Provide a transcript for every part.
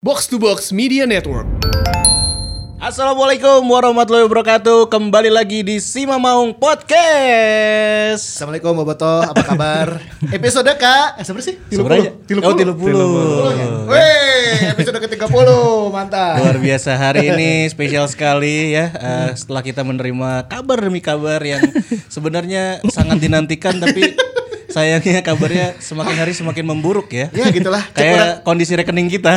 Box to Box Media Network. Assalamualaikum warahmatullahi wabarakatuh. Kembali lagi di Sima Maung Podcast. Assalamualaikum Boboto, apa kabar? episode kak, eh, seberapa sih? Sebenarnya oh, tilu puluh. Weh, episode ke-30, mantap. Luar biasa hari ini spesial sekali ya. eh, setelah kita menerima kabar demi kabar yang sebenarnya sangat dinantikan tapi sayangnya kabarnya semakin hari semakin memburuk ya. Ya gitulah, cek orang, Kayak kondisi rekening kita.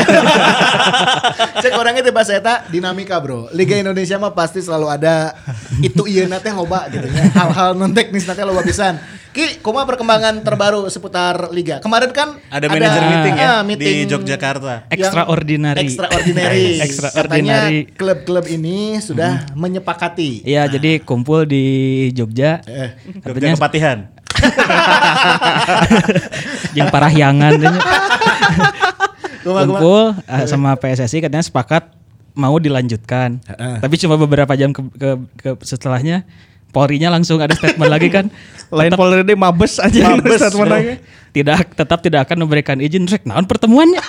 cek orangnya teh bahasa eta dinamika bro. Liga Indonesia mah pasti selalu ada itu iya teh loba gitu ya. Hal-hal non teknis nanti loba pisan. Ki, kuma perkembangan terbaru seputar liga. Kemarin kan Ada manajer meeting ya ah, meeting di Yogyakarta. Extraordinary. Extraordinary. Extraordinary. Katanya klub-klub ini sudah menyepakati. Iya, jadi kumpul di Jogja. Eh, Jogja Kepatihan. Jeung Parahyangan kumpul eh, sama PSSI katanya sepakat mau dilanjutkan. Heeh. Tapi cuma beberapa jam ke, ke, ke- setelahnya Polri-nya langsung ada statement lagi kan. Lain Polri deh mabes aja Mabes, statement bro. lagi. Tidak tetap tidak akan memberikan izin rek naon pertemuannya.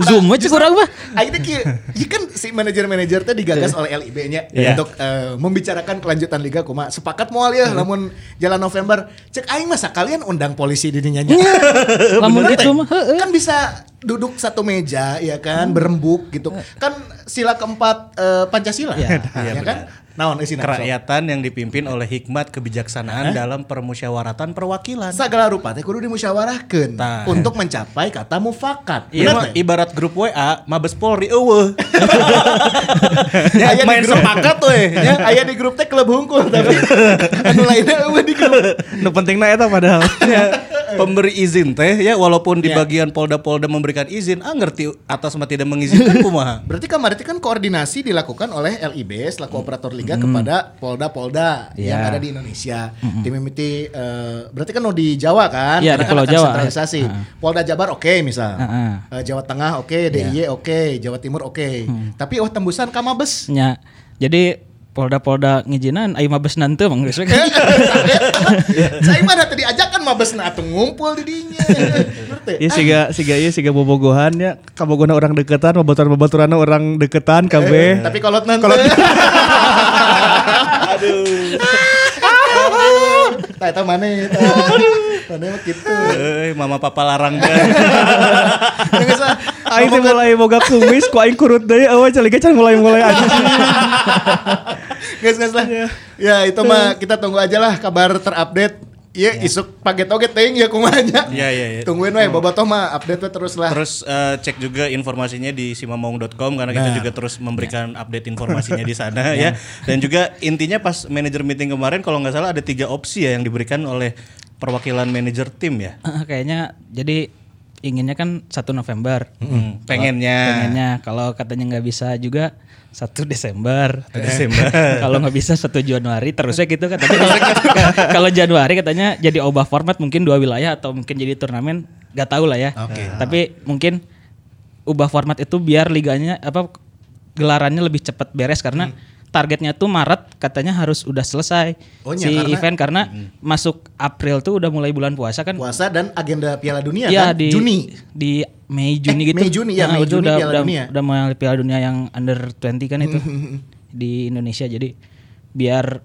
Zoom aja kurang mah. Akhirnya ki, ya kan si manajer-manajer teh digagas oleh LIB-nya Iya. untuk eh, membicarakan kelanjutan liga kuma sepakat moal ya lamun jalan November cek aing mah kalian undang polisi di dinya nya. Lamun gitu teh? mah, kan bisa duduk satu meja ya kan berembuk gitu. Kan sila keempat eh, Pancasila. Iya. ya kan? Naon isina? Kerakyatan yang dipimpin oleh hikmat kebijaksanaan dalam permusyawaratan perwakilan. Sagala rupa teh kudu dimusyawarahkeun Tah. untuk mencapai kata mufakat. Iya ibarat grup WA, Mabes Polri eueuh. ya, Aya main sepakat we. Ya, aya di grup teh klub hungkul tapi anu lainnya eueuh di grup. Nu pentingna eta padahal. Ya, pemberi izin teh ya walaupun di Ya. bagian Polda-Polda memberikan izin, ah ngerti atas mah tidak mengizinkan kumaha. Berarti kemarin itu kan koordinasi dilakukan oleh LIB selaku operator liga kepada polda-polda yang Iya. ada di Indonesia. Tim mimiti eh, berarti kan di Jawa kan? Iya, Karena di Pulau Jawa. sentralisasi. Polda Jabar oke misal. Heeh. Eh, Jawa Tengah oke, DIY oke, Jawa Timur oke. Tapi oh tembusan ka Mabes. Nya. Jadi Polda-polda ngijinan ayo mabes nanti geus we. Saya mah tadi ajakan Mabes na atuh ngumpul di dinya. Ngerti? Iya siga siga iya siga bobogohan ya kabogona orang deketan babaturan-babaturanna orang deketan kabeh. Tapi kalau nanti Aduh. Tah eta mana eta? Mana mah kitu. Eh, mama papa larang kan. Geus lah. Aing teh mulai boga kumis ku aing kurut deui eueuh caliga can mulai-mulai aja. Guys, guys lah. Ya itu mah kita tunggu aja lah kabar terupdate. Iya, isuk paget oge teuing ya kumanya. Iya, iya, iya. Tungguin we bobotoh mah update terus lah. Terus eh, cek juga informasinya di simamaung.com karena kita Nah. juga terus memberikan update informasinya di sana ya. Dan juga intinya pas manajer meeting kemarin kalau nggak salah ada tiga opsi ya yang diberikan oleh perwakilan manajer tim ya. Eh, kayaknya jadi inginnya kan 1 November. Hmm, pengennya. Pengennya kalau katanya nggak bisa juga 1 Desember. Desember. kalau nggak bisa 1 Januari terusnya gitu kan. Tapi kalau kalau Januari katanya jadi ubah format mungkin dua wilayah atau mungkin jadi turnamen nggak tahu lah ya. Oke. Tapi mungkin ubah format itu biar liganya apa gelarannya lebih cepat beres karena targetnya tuh Maret katanya harus udah selesai Oh, si iya, karena- event karena masuk April tuh udah mulai bulan puasa kan Puasa dan agenda Piala Dunia Iya kan di Juni. di Mei Juni Eh, gitu. Mei, Juni, ya, Nah, Mei, Juni udah, Piala udah, Dunia. udah mulai Piala Dunia yang under 20 kan itu di Indonesia. Jadi biar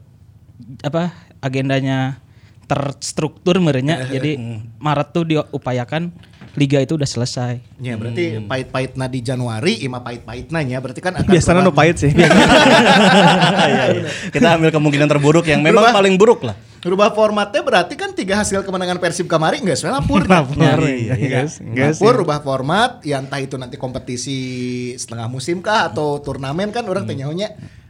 apa agendanya terstruktur merenya. jadi Maret tuh diupayakan liga itu udah selesai. Ya berarti pahit-pahitna di Januari, ima pahit-pahitna nya berarti kan akan Biasanya nu berubah- pahit sih. Iya, iya. Kita ambil kemungkinan terburuk yang memang Berubah. paling buruk lah. Rubah formatnya berarti kan tiga hasil kemenangan Persib kemarin enggak sebenarnya lapor. Lapor, iya, iya. Guys. Lapor rubah format, ya entah itu nanti kompetisi setengah musim kah atau turnamen kan orang tanya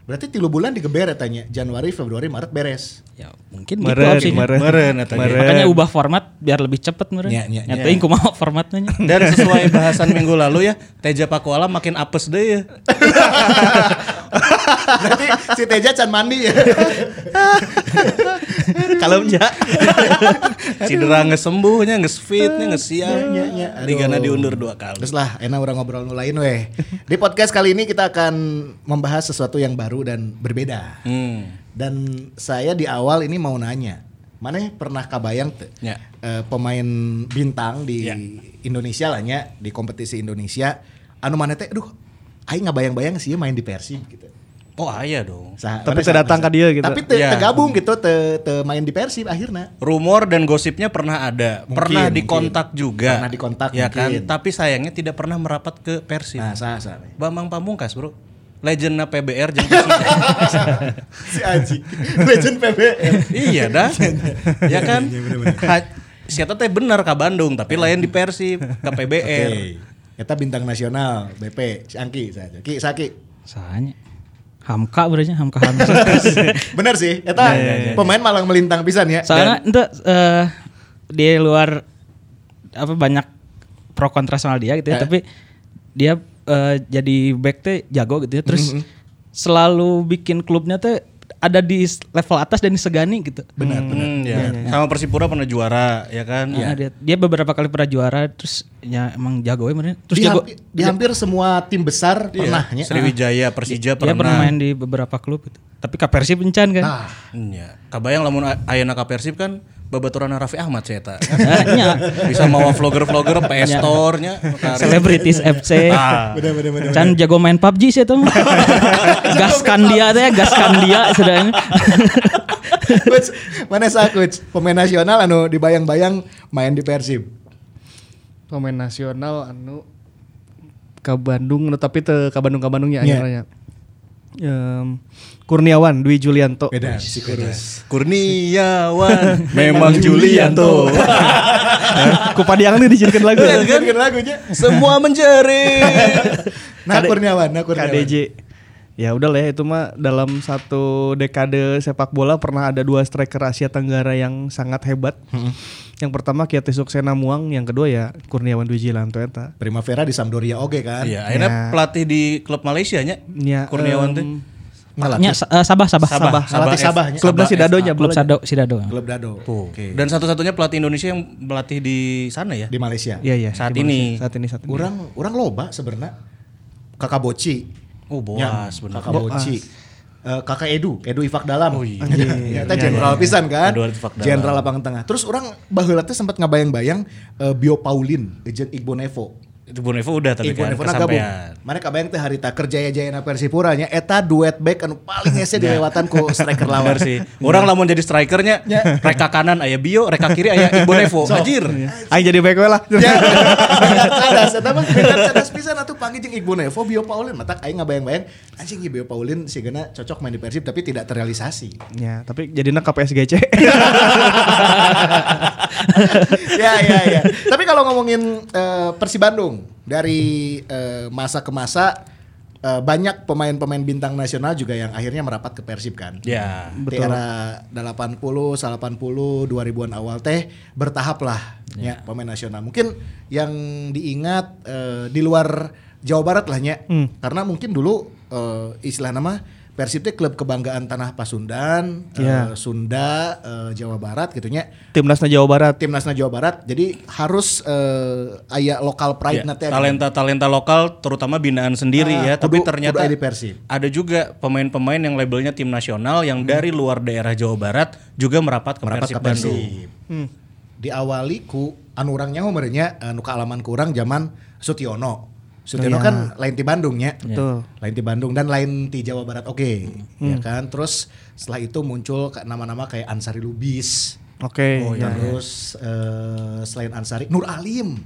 Berarti tilu bulan digeber ya tanya Januari, Februari, Maret beres. Ya mungkin gitu Meren, opsinya. meren. Meren. Meren. Makanya ubah format biar lebih cepet meren. Ya, ya, ya. Nyatain kumaha formatnya. Dan sesuai bahasan minggu lalu ya, Teja Pakuala makin apes deh ya. Berarti si Teja can mandi ya. Kalau ja. Cedera nggak sembuhnya, nggak fitnya, nggak siap. Ya, ya, ya. Aduh. Ligana diundur dua kali. Terus lah, enak orang ngobrol nu lain weh. Di podcast kali ini kita akan membahas sesuatu yang baru dan berbeda. Hmm. Dan saya di awal ini mau nanya, mana pernah kabayang teu? Ya. Eh, pemain bintang di Ya. Indonesia lah nya, di kompetisi Indonesia anu mana teh aduh aing ngabayang-bayang sih main di Persib gitu. Oh aya dong. Sa- Tapi mana teu sa- datang ke dia gitu. Tapi te, Ya. tegabung gitu, te, te main di Persib akhirnya. Rumor dan gosipnya pernah ada, Mungkin, pernah mungkin. dikontak juga. Pernah dikontak, ya mungkin. kan? Tapi sayangnya tidak pernah merapat ke Persib. Nah, sah sah. Bambang Pamungkas, Bro. Legendnya PBR jeung si Aji, legend PBM. iya dah. ya kan? Ha- Siapa teh bener ke Bandung, tapi lain di Persib, ke PBR. Oke. Kita bintang nasional BP si Angki saja. Ki Saki. Sahanya. Hamka berarti Hamka Hamka. Bener sih, eta pemain malah melintang pisan ya. Soalnya ente eh, di luar apa banyak pro kontra soal dia gitu ya, Eh. tapi dia eh, jadi back teh jago gitu ya. Terus selalu bikin klubnya teh ada di level atas dan disegani gitu. Benar, benar. Hmm, ya. Sama Persipura pernah juara, ya kan? Nah, dia, dia beberapa kali pernah juara terus ya emang jago ya. Terus di, jago hampir, di hampir semua tim besar Iya. pernah ya. Sriwijaya, Persija dia pernah pernah. main di beberapa klub gitu. Tapi ke Persib encan kan. Nah, Iya. Kabayang lamun a- ayeuna ka Persib kan babaturan Raffi Ahmad saya. Nah, nya. Bisa mawa vlogger-vlogger PS Store-nya. Celebrities FC. Ah. bener bener bener. Can jago main PUBG sih tuh. gaskan dia teh, gaskan dia sedang. Coach, mana sah coach? Pemain nasional anu dibayang-bayang main di Persib. pemain nasional anu ke Bandung nu tapi ka Bandung ka Bandungnya Iya. akhirnya. Em, Kurniawan Dwi Julianto. Beda si. Kurniawan memang Julianto. Ku padiang nih dijadikan lagu. Kan lagunya. Semua menjerit. Nah Kurniawan, nah Kurniawan. KDJ. Ya udah lah ya, itu mah dalam satu dekade sepak bola pernah ada dua striker Asia Tenggara yang sangat hebat. Yang pertama Kiati Suksena Muang, yang kedua ya Kurniawan Dwi Julianto eta. Primavera di Sampdoria oke kan? Iya, akhirnya pelatih di klub Malaysia nya. Ya, Kurniawan teh. em, Nya sa- eh, Sabah Sabah Sabah. Pelatih F- Sabahnya. Klub nasi dadonya Klub Sado Sidado. Klub Dado. Tuh. Oke. Dan satu-satunya pelatih Indonesia yang melatih di sana ya. Di Malaysia. Iya iya. Saat ini. Saat ini saat ini. Orang orang loba sebenarnya. Kakak Boci. Oh, Ya, boas bener. Kakak Boci. Eh, kakak Edu, Edu Ifak Dalam. Oh, iya. Ya, Eta jenderal pisan kan? Jenderal lapangan tengah. Terus orang baheula teh sempat ngabayang-bayang eh, Bio Paulin, jeung Igbo Nevo. Itu Bu Nevo udah tapi Igbo kan Nevo na gabung. kesampean. Mana kabayang teh harita kerja jaya na Persipura nya eta duet back anu paling hese dilewatan ku striker lawan. Sih. Orang lamun jadi strikernya, reka kanan aya Bio, reka kiri aya Ibu Nevo. Anjir. Aing jadi back we lah. Ya, cadas, eta mah cadas pisan atuh panggil jeung Igbo Nevo, Bio Paulin, matak aing ngabayang-bayang anjing Bio Paulin sigana cocok main di Persib tapi tidak terrealisasi. Ya, tapi jadinya ke PSGC. ya ya ya. Tapi kalau ngomongin eh, Persib Bandung dari eh, masa ke masa eh, banyak pemain-pemain bintang nasional juga yang akhirnya merapat ke Persib kan. Ya. Di era 80, 80, 2000-an awal teh bertahap lah ya pemain nasional. Mungkin yang diingat eh, di luar Jawa Barat lah nya. Karena mungkin dulu eh, istilah nama Persib teh klub kebanggaan tanah Pasundan, eh, Iya. Sunda, eh, Jawa Barat gitunya Timnasnya Jawa Barat. timnasnya Jawa Barat jadi harus eh, aya lokal pride Ya, nanti talenta-talenta lokal terutama binaan sendiri Ah, ya, tapi kudu- ternyata kudu Persib. ada juga pemain-pemain yang labelnya tim nasional yang dari luar daerah Jawa Barat juga merapat ke Hmm. merapat Persib ke Bandung. Persib. Diawali ku anu urang nyaho merenya anu kaalaman ku urang zaman Sutiono. Sutiono Oh, kan iya. lain di Bandung ya. Betul. Lain di Bandung dan lain di Jawa Barat oke. Hmm. Ya kan? Terus setelah itu muncul nama-nama kayak Ansari Lubis. Oke. Oh, ya. Terus eh, selain Ansari Nur Alim.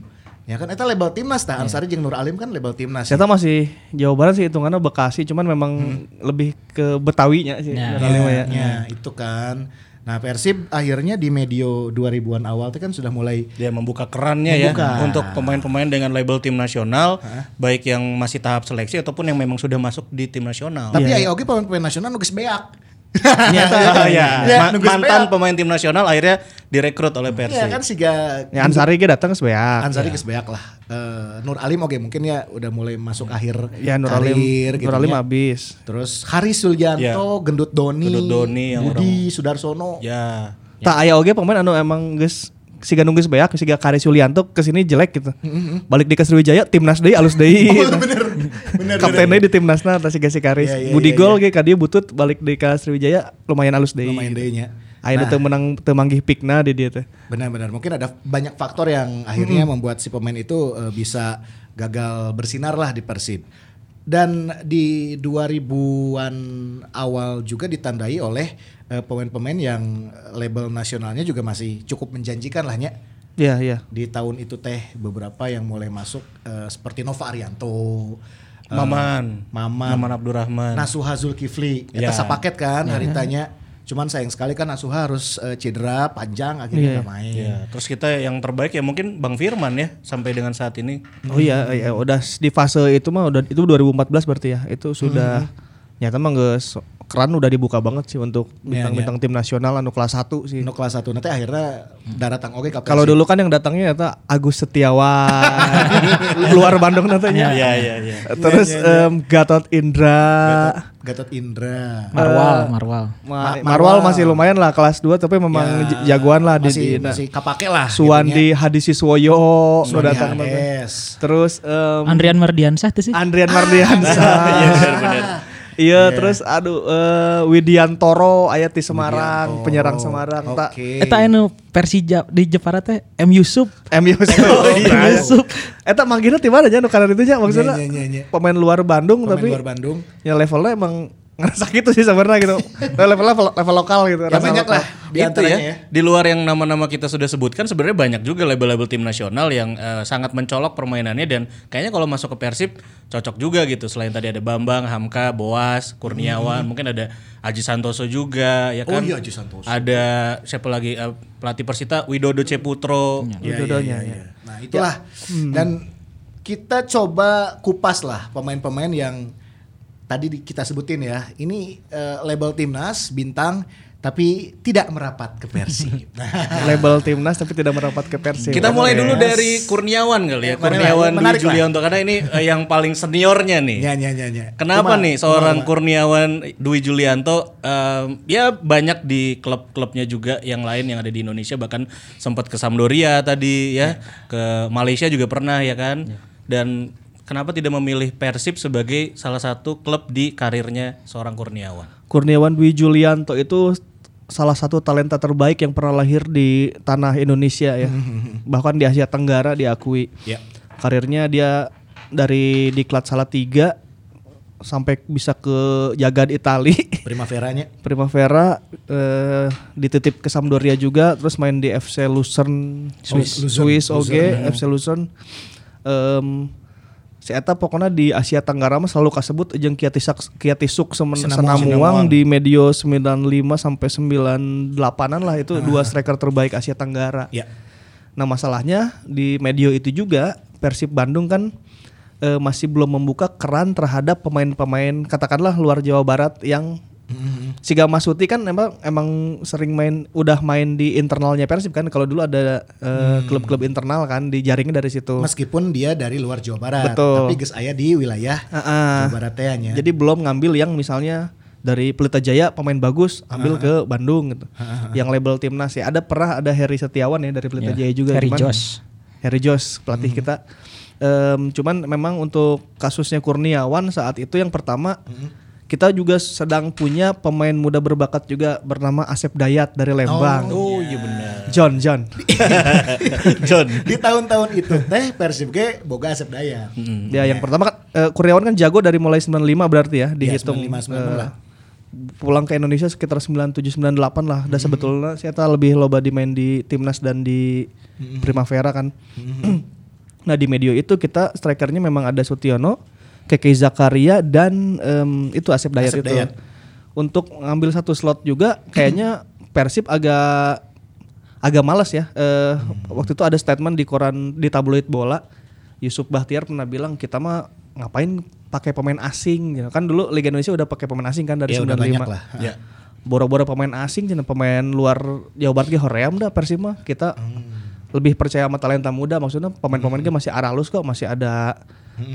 Ya kan eta label timnas tah Ansari jeung Nur Alim kan label timnas. Saya masih Jawa Barat sih hitungannya Bekasi, cuman memang lebih ke Betawinya sih. Ya. Nurali mah ya. Ya, itu kan. Nah, Persib akhirnya di medio 2000-an awal itu kan sudah mulai Dia membuka kerannya ya Membuka. untuk pemain-pemain dengan label tim nasional, baik yang masih tahap seleksi ataupun yang memang sudah masuk di tim nasional. tapi aya oge pemain-pemain nasional nu geus beak. Ternyata ya, Ya, ma- nunggu mantan sebeak. pemain tim nasional akhirnya direkrut oleh Iya Persib. kan siga Ya Ansari ge datang sebeak. Ansari geus beak lah. Eh, Nur Alim oke mungkin ya udah mulai masuk akhir Ya Nur Alim, karir gitu Nur Alim ya. habis. Terus Haris Suljanto, Ya. Gendut Doni, Gendut Doni yang Budi Sudarsono. Ya. Tak aya oge pemain anu emang geus siga nunggu beak siga Kari Sulianto ke sini jelek gitu. Balik di ke Sriwijaya timnas deui alus deui. Oh, bener. Bener. Kapten deui di timnasna tah siga si Karis. Iya, iya, Budi iya, gol ge ka dieu butut balik di ka Sriwijaya lumayan alus deui. Lumayan deui nya. Ayeuna teu menang teu manggih pikna di dieu teh. Benar-benar mungkin ada banyak faktor yang akhirnya membuat si pemain itu eh, bisa gagal bersinar lah di Persib. Dan di 2000-an awal juga ditandai oleh eh, pemain-pemain yang label nasionalnya juga masih cukup menjanjikan lah Nya. Iya, iya. Di tahun itu teh beberapa yang mulai masuk eh, seperti Nova Arianto, eh, Maman. Maman, Maman Abdurrahman. Nasuha Zulkifli, Ya. eta sapaket kan haritanya. Cuman sayang sekali kan Nasuha harus eh, cedera panjang akhirnya nggak main. Ya, terus kita yang terbaik ya mungkin Bang Firman ya sampai dengan saat ini. Oh iya, iya udah di fase itu mah udah itu 2014 berarti ya. Itu sudah nyata mah geus keran udah dibuka banget sih untuk bintang-bintang tim nasional anu kelas 1 sih. Nu kelas 1 nanti akhirnya daratang oke ka Kalau dulu kan yang datangnya eta Agus Setiawan luar Bandung nantinya. Iya iya iya. Terus em, Gatot Indra. Gatot Indra. Marwal, Marwal. Ma- Ma- Marwal Marwal. masih lumayan lah kelas 2 tapi memang j- jagoan lah di, masih, di masih kapake lah. Suwandi Hadisiswoyo udah Suwandi datang. Terus em, Andrian Mardiansah tuh sih. Andrian Mardiansa. Iya, terus aduh eh, Widiantoro aya di Semarang, penyerang Semarang. Tak Oke. Eta anu Persija di Jepara teh M Yusuf. M Yusuf. M Yusuf. Eta manggilnya di mana nya nu kana itu nya maksudnya Nya, nya, nya, nya. pemain luar Bandung Pemain tapi luar Bandung. ya levelnya emang ngerasa gitu sih sebenarnya gitu. level level level lokal gitu. Ya banyak lokal. lah di itu ya, ya. di luar yang nama-nama kita sudah sebutkan sebenarnya banyak juga label-label tim nasional yang eh, sangat mencolok permainannya dan kayaknya kalau masuk ke Persib cocok juga gitu selain tadi ada Bambang, Hamka, Boas, Kurniawan, mungkin ada Aji Santoso juga ya Hmm. Oh kan. iya, Aji Santoso. Ada siapa lagi eh, pelatih Persita Widodo Ceputro. Ya, Widodonya, ya, ya, ya. Nah itulah. Dan kita coba kupas lah pemain-pemain yang tadi di- kita sebutin ya. Ini eh, label timnas bintang tapi tidak merapat ke Persib. Nah, label timnas tapi tidak merapat ke Persib. Kita mulai dulu Yes. dari Kurniawan kali ya. Ya, lah, Kurniawan Dwi menarik lah. Julianto karena ini eh, yang paling seniornya nih. ya, ya, ya, ya. Kenapa Cuma- nih seorang Kurniawan Dwi Julianto em, ya banyak di klub-klubnya juga yang lain yang ada di Indonesia bahkan sempat ke Sampdoria tadi ya, ke Malaysia juga pernah ya kan. Dan kenapa tidak memilih Persib sebagai salah satu klub di karirnya seorang Kurniawan? Kurniawan Dwi Julianto itu salah satu talenta terbaik yang pernah lahir di tanah Indonesia ya. Bahkan di Asia Tenggara diakui. Ya. Karirnya dia dari diklat Salatiga sampai bisa ke Jagad Itali. Primaveranya. Primavera eh, dititip ke Sampdoria juga terus main di FC Lucerne Swiss. Swiss, Lucerne. Swiss oke FC Lucerne Em, si eta pokoknya di Asia Tenggara mah selalu kasebut jeung Kiatisak Kiatisuk Semen Senamuang. Di medio 95 sampai 98-an lah itu dua striker terbaik Asia Tenggara. Ya. Nah masalahnya di medio itu juga Persib Bandung kan eh, masih belum membuka keran terhadap pemain-pemain katakanlah luar Jawa Barat yang Siga Masuti kan emang emang sering main udah main di internalnya Persib kan kalau dulu ada eh, klub-klub internal kan dijaringin dari situ. Meskipun dia dari luar Jawa Barat, Betul. tapi geus aya di wilayah Ah, ah. Jawa Barat nya. Jadi belum ngambil yang misalnya dari Pelita Jaya pemain bagus ambil ke Bandung gitu. Yang label timnas ya ada pernah ada Heri Setiawan ya dari Pelita Jaya juga Harry cuman- Jos. Harry Jos pelatih kita. Em, cuman memang untuk kasusnya Kurniawan saat itu yang pertama kita juga sedang punya pemain muda berbakat juga bernama Asep Dayat dari Lembang. Oh iya benar. John John. John. di tahun-tahun itu teh Persib ge boga Asep Dayat. Ya yang pertama kan eh, Kurniawan kan jago dari mulai 95 berarti ya dihitung 95, 96 eh, lah. pulang ke Indonesia sekitar 97 98 lah. Dan sebetulnya saya tahu lebih loba dimain di timnas dan di Primavera kan. nah di medio itu kita strikernya memang ada Sutiono, Keke Zakaria dan em, itu Asep Dayat Asep itu. Dayat. Untuk ngambil satu slot juga kayaknya Persib agak agak malas ya. Eh, Waktu itu ada statement di koran di tabloid bola. Yusuf Bahtiar pernah bilang kita mah ngapain pakai pemain asing gitu. Kan dulu Liga Indonesia udah pakai pemain asing kan dari Ya udah 95. banyak lah. Ya. Boro-boro pemain asing cenah pemain luar Jawa Barat ge hoream dah Persib mah. Kita lebih percaya sama talenta muda maksudnya pemain-pemain ge masih aralus kok, masih ada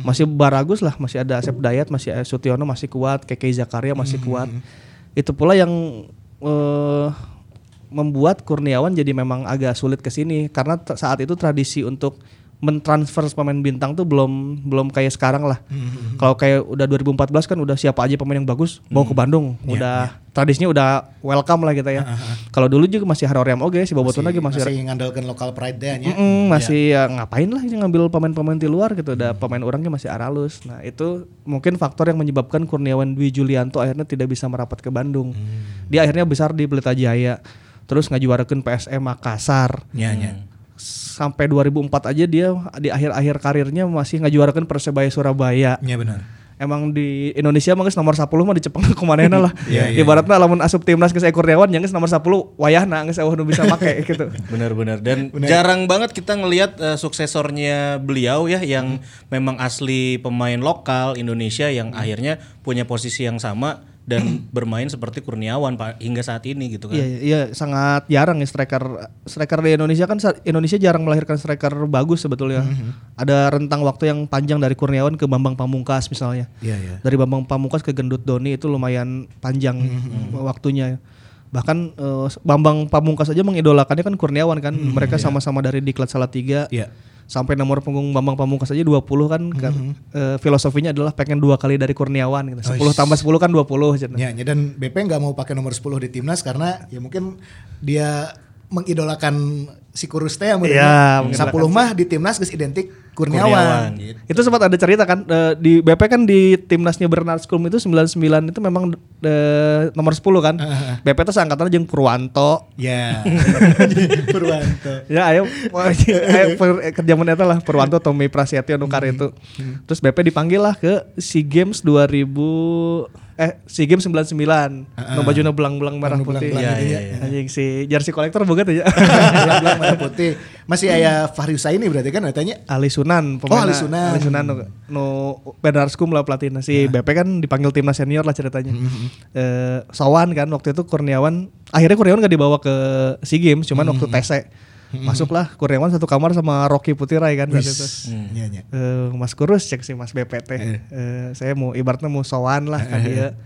masih baragus lah, masih ada Asep Dayat, masih Sutiono masih kuat, Keke Zakaria masih kuat. Itu pula yang eh, membuat Kurniawan jadi memang agak sulit ke sini karena saat itu tradisi untuk mentransfer pemain bintang tuh belum belum kayak sekarang lah. Hmm, Kalau kayak udah 2014 kan udah siapa aja pemain yang bagus bawa ke Bandung, Iya, udah tradisinya udah welcome lah kita ya. Kalau dulu juga masih Haroream oge si Bobotun lagi masih masih ngandalkan lokal pride deh. Mm-mm, masih ya, ngapain lah ini ngambil pemain-pemain di luar gitu. Ada pemain orangnya masih Aralus. Nah itu mungkin faktor yang menyebabkan Kurniawan Dwi Julianto akhirnya tidak bisa merapat ke Bandung. Dia akhirnya besar di Pelita Jaya. Terus ngajuarakeun PSM Makassar. Nya nya. Sampai 2004 aja dia di akhir-akhir karirnya masih ngajuarakeun Persebaya Surabaya. Nya benar. Emang di Indonesia mah geus nomor 10 mah di Jepang kumanehna lah. Iya, iya, Ibaratnya lamun asup timnas ke Kurniawan yang geus nomor 10 wayahna geus eueuh nu bisa make gitu. Benar-benar dan jarang banget kita ngelihat eh, suksesornya beliau ya yang memang asli pemain lokal Indonesia yang akhirnya punya posisi yang sama dan bermain seperti Kurniawan Pak hingga saat ini gitu kan. Iya, iya, iya, sangat jarang ya striker striker di Indonesia kan Indonesia jarang melahirkan striker bagus sebetulnya. Ada rentang waktu yang panjang dari Kurniawan ke Bambang Pamungkas misalnya. Iya iya. Dari Bambang Pamungkas ke Gendut Doni itu lumayan panjang waktunya. Bahkan eh, Bambang Pamungkas aja mengidolakannya kan Kurniawan kan. Mereka sama-sama dari Diklat Salatiga. Iya. Sampai nomor punggung Bambang Pamungkas aja 20 kan, kan eh, filosofinya adalah pengen dua kali dari Kurniawan gitu. 10 tambah 10 kan 20 cenah. Ya, ya, dan BP nggak mau pakai nomor 10 di timnas karena ya mungkin dia mengidolakan si Kurus teh yang ya, 10 mah di timnas geus identik Kurniawan. Kurniawan. Gitu. Itu sempat ada cerita kan eh, di BP kan di timnasnya Bernard Skulm itu 99 itu memang eh, nomor 10 kan. BP itu seangkatan jeung Purwanto. Ya. Purwanto. Ya ayo ayo per, kerjaman eta lah Purwanto Tommy Prasetyo nu itu. Terus BP dipanggil lah ke SEA Games 2000 eh SEA Games 99. Nu bajuna belang-belang merah putih. belang-belang Iya, gitu ya. Anjing si jersey kolektor boga tuh ya. Belang merah putih. Masih aya Fahri Husaini berarti kan katanya. Ali Sunan Oh, Ali Sunan. Ali Sunan nu, nu Bernard Skum lah pelatihnya si BP kan dipanggil timnas senior lah ceritanya. Eh Sawan kan waktu itu Kurniawan akhirnya Kurniawan gak dibawa ke SEA Games cuman waktu TC masuklah Kurniawan satu kamar sama Rocky Putirai kan saat itu. Iya, iya. Eh, Mas Kurus cek si Mas BPT. Eh, saya mau ibaratnya mau sowan lah kan dia.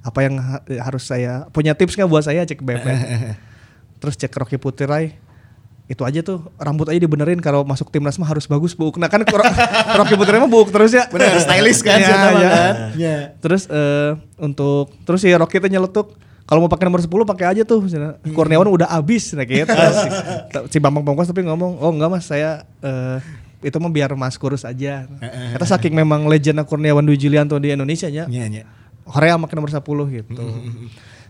Apa yang ha- harus saya punya tips nggak buat saya cek BP. Terus cek Rocky Putirai itu aja tuh rambut aja dibenerin kalau masuk timnas mah harus bagus buk. Nah kan Ro- Rocky Putirai mah buk terus ya. Bener, stylish kan Ya, ya. kan? Ya. Terus eh, untuk terus si Rocky tuh nyeletuk kalau mau pakai nomor 10 pakai aja tuh. Cina. Kurniawan udah abis nah gitu. si, si Bambang Pamungkas tapi ngomong, "Oh enggak Mas, saya eh, itu mah biar Mas kurus aja." Kita saking memang legenda Kurniawan Dwi Julianto di Indonesia nya. Iya, iya. Korea pakai nomor 10 gitu.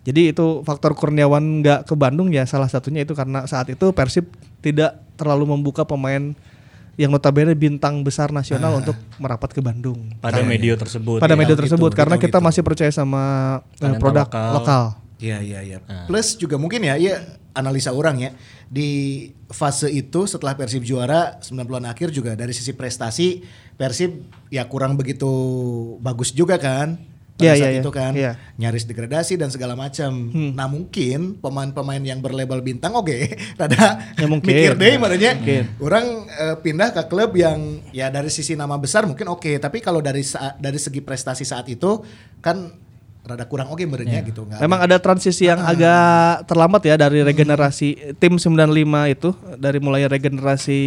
Jadi itu faktor Kurniawan nggak ke Bandung ya salah satunya itu karena saat itu Persib tidak terlalu membuka pemain yang notabene bintang besar nasional untuk merapat ke Bandung Pada media tersebut. pada ya. media gitu, tersebut gitu, karena kita gitu. masih percaya sama eh, Talenta produk lokal. lokal. Iya iya iya. Plus juga mungkin ya, ya analisa orang ya di fase itu setelah Persib juara 90-an akhir juga dari sisi prestasi Persib ya kurang begitu bagus juga kan. Pada Iya, saat iya, iya. itu kan Iya. nyaris degradasi dan segala macam. Nah mungkin pemain-pemain yang berlabel bintang oke, rada Ya, mungkin. mikir deh makanya Mungkin. orang eh, pindah ke klub yang ya dari sisi nama besar mungkin oke, tapi kalau dari dari segi prestasi saat itu kan rada kurang oke merenya gitu. nggak Memang ada transisi yang agak terlambat ya dari regenerasi tim 95 itu dari mulai regenerasi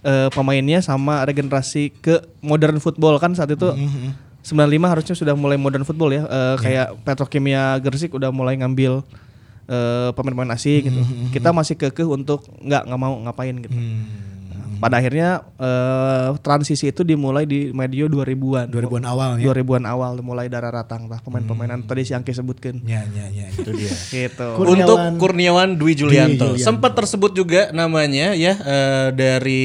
eh, pemainnya sama regenerasi ke modern football. Kan saat itu 95 harusnya sudah mulai modern football ya Eh, kayak Petrokimia Gersik udah mulai ngambil eh, pemain-pemain asing gitu. Kita masih kekeh untuk nggak nggak mau ngapain gitu. Pada akhirnya eh, transisi itu dimulai di medio 2000-an. 2000-an awal ya. 2000-an awal mulai darah ratang lah pemain-pemainan tadi si Angki sebutkan. Ya, ya, ya. Itu dia. Gitu. Kurniawan- Untuk Kurniawan Dwi Julianto. Julianto. Sempat tersebut juga namanya ya eh, dari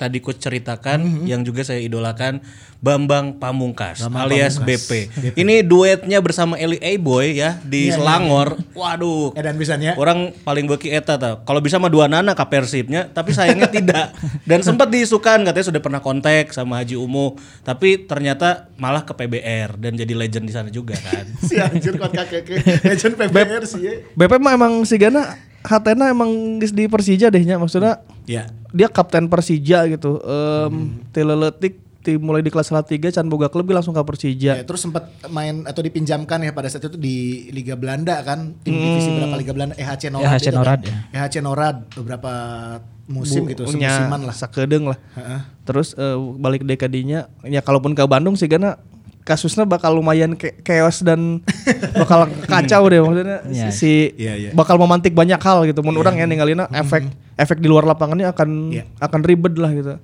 tadi coach ceritakan yang juga saya idolakan Bambang Pamungkas alias BP. Ini duetnya bersama Eli A Boy ya di Selangor. Waduh. Edan pisannya. Orang paling beki eta. Kalau bisa mah dua nana ka Persibnya, tapi sayangnya tidak. Dan sempat diisukan katanya sudah pernah kontak sama Haji Umu, tapi ternyata malah ke PBR dan jadi legend di sana juga kan. si anjir kakek legend PBR sih ya. BP mah emang si Gana Hatena emang di, di Persija dehnya maksudnya Ya. dia kapten Persija gitu. Em tileletik ti ti mulai di kelas salah 3 can boga klub langsung ke Persija. Ya, terus sempat main atau dipinjamkan ya pada saat itu di Liga Belanda kan tim divisi berapa Liga Belanda EHC Norad EHC itu kan. Norad, ya. EHC Norad beberapa musim gitu nya semusiman lah sakedeung lah. Heeh. Terus eh, balik deh ke dinya, ya kalaupun ke Bandung sih karena kasusnya bakal lumayan ke chaos dan bakal kacau deh maksudnya Iya. si Iya, iya. bakal memantik banyak hal gitu. Mun orang ya ninggalina efek efek di luar lapangannya akan Iya. akan ribet lah gitu.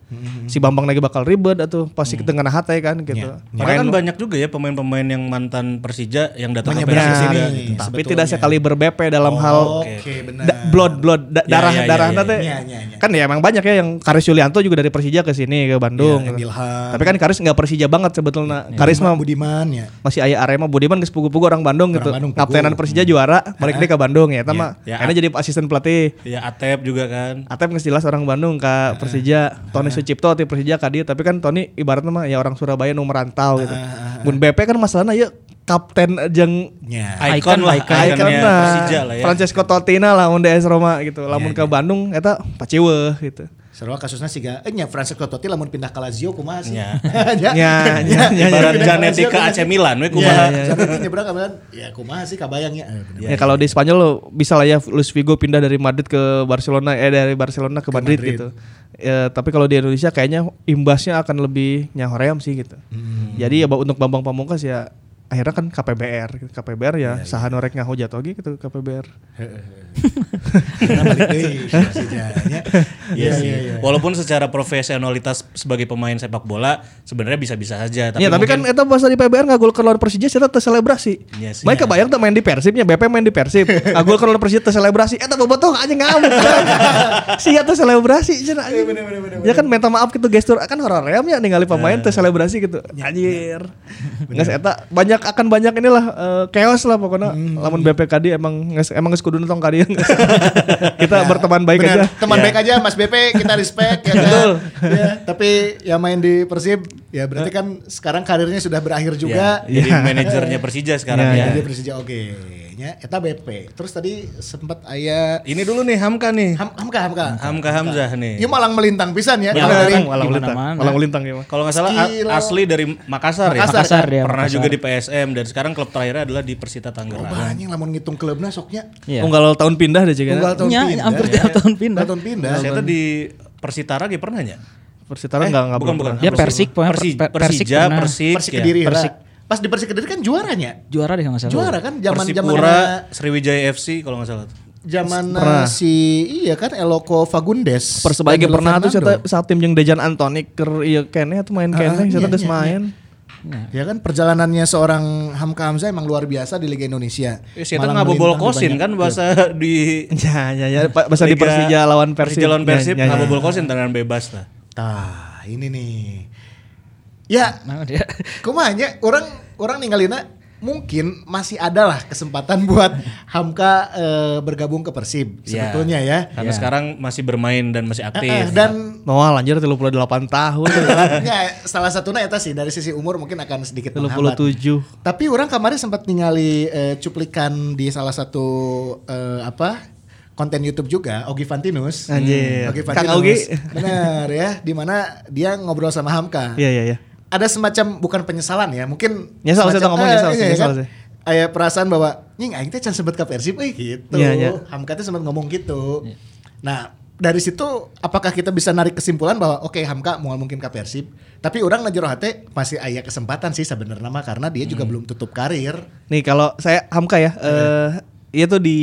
Si Bambang lagi bakal ribet atau pasti tengah hati kan gitu. Padahal kan banyak juga ya pemain-pemain yang mantan Persija yang datang ke Persija. ke sini. gitu. Tapi sebetulnya. tidak sekali berBP dalam hal Oke, benar. da- blood blood da- Ya, darah ya, darah teh ya, ya, ya. kan ya emang banyak ya yang Karis Yulianto juga dari Persija ke sini ke Bandung. Ya, gitu. Tapi kan Karis nggak Persija banget sebetulnya. Karis mah Budiman ya masih ayah Arema Budiman geus pugu-pugu orang Bandung gitu. Bandung, pugu. Kaptenan Persija juara, balik deh ke Bandung ya. Akhirnya jadi asisten pelatih. Ya Atep juga kan. Atep nggak jelas orang Bandung ke Persija, Tony Sucipto di Persija ka dieu, tapi kan Tony ibaratnya mah ya orang Surabaya nu merantau gitu. Mun BP kan masalahnya ya kapten jeung ya Icon lah, icon. iconnya Iconnya Persija lah ya. Francesco Totina lah mun DS Roma gitu. Lamun ke Bandung eta paciweuh gitu. Sarua kasusnya sih gak, eh nya Francesco Totti lamun pindah ke Lazio kumaha sih? Ya. Ya. Ya, ya, ya, Ibarat Pindah ke Janetti ke AC? Milan we Ya, kumaha. Janetti nyebrang kapan? Ya kumaha sih kabayangnya. Eh, bener. Ya, kalau di Spanyol lo bisa lah ya Luis Figo pindah dari Madrid ke Barcelona eh dari Barcelona ke, Madrid, Madrid. gitu. Ya, tapi kalau di Indonesia kayaknya imbasnya akan lebih nyahoream sih gitu. Jadi ya untuk Bambang Pamungkas ya akhirnya kan KPBR. KPBR ya, saha norek ngahujat oge gitu KPBR. Iya sih. Walaupun secara profesionalitas sebagai pemain sepak bola sebenarnya bisa-bisa saja. Tapi ya, tapi kan eta bahasa di PBR ngagul lawan Persija saya teu selebrasi. Iya sih. Mereka kebayang tuh main di Persibnya, BP main di Persib. Ngagul lawan Persija teu selebrasi. Eta bobotoh aja ngamuk. Sia teu selebrasi cenah anjing. Ya kan minta maaf gitu gestur kan hoream ya ningali pemain teu selebrasi gitu. Anjir. Nges eta banyak akan banyak inilah eh, chaos lah pokoknya. Lamun BPKD emang emang geus kudu nonton kadieu. Kita berteman baik Bener, aja. Teman Ya. baik aja Mas BP kita respect ya kan. Betul. Ya, tapi yang main di Persib ya berarti kan sekarang karirnya sudah berakhir juga. Ya, jadi manajernya Persija sekarang Ya, ya. Jadi Persija oke. nya eta BP. Terus tadi sempat aya Ini dulu nih Hamka nih. Ham, Hamka Hamka. Hamka Hamzah nih. Ieu malang melintang pisan ya. Kalau dari malang melintang. Malang melintang ya. mah. Kalau nggak salah asli dari Makassar, Makassar, ya. Makassar dia, Pernah Makassar. juga di PSM dan sekarang klub terakhirnya adalah di Persita Oh, Tangerang. banyak lamun ngitung klubnya soknya. Iya. Unggal tahun pindah deh juga. Tunggal tahun pindah. hampir tiap tahun pindah. Tahun pindah. Saya di Persitara gitu pernah ya? Persitara enggak enggak bukan belum bukan. pernah. Dia Persik, pokoknya Persi- per- Persik Persija, pernah. Persik, Persik ya. Kediri. Persik. Persik. Pas di Persik Kediri kan juaranya. Juara deh kalau nggak salah. Juara kan zaman zaman Persipura, Sriwijaya FC kalau nggak salah. zaman si iya kan Eloko Fagundes. Persebaya ge pernah tuh saya saat tim jeung Dejan Antoni keur ieu keneh atuh main keneh iya, saya geus iya, main. Ya kan perjalanannya seorang Hamka Hamzah emang luar biasa di Liga Indonesia. Eh, saya Malang nggak bobol melintang di kosin kan bahasa di Ya ya ya bahasa di Persija lawan Persib. Persija lawan Persib Ya, ya, nggak ya. bobol kosin tangan bebas lah. Tah, ini nih. Ya, Nah, dia. kumanya orang orang ninggalina mungkin masih ada lah kesempatan buat Hamka eh, bergabung ke Persib Ya. sebetulnya ya. Karena sekarang masih bermain dan masih aktif. eh, dan Noah lanjut 38 tahun. ya, salah satunya eta sih dari sisi umur mungkin akan sedikit menghambat. 37. Tapi orang kemarin sempat ningali eh, cuplikan di salah satu eh, apa konten YouTube juga Ogi Fantinus. Anjir. Ogi Kang Fantinus. Ogi. Benar ya, di mana dia ngobrol sama Hamka. Iya iya iya. Ada semacam bukan penyesalan ya, mungkin Nyesal, saya ngomong eh, nyesal sih, iya, nyesal kan? sih. Aya perasaan bahwa nying aing teh can sebut ka Persib euy gitu. Iya, iya. Hamka teh sempat ngomong gitu. Nah, dari situ apakah kita bisa narik kesimpulan bahwa oke Hamka mau mungkin ke Persib, tapi orang najero hate masih aya kesempatan sih sebenarnya mah karena dia Hmm. juga belum tutup karir. Nih kalau saya Hamka ya, eh iya tuh di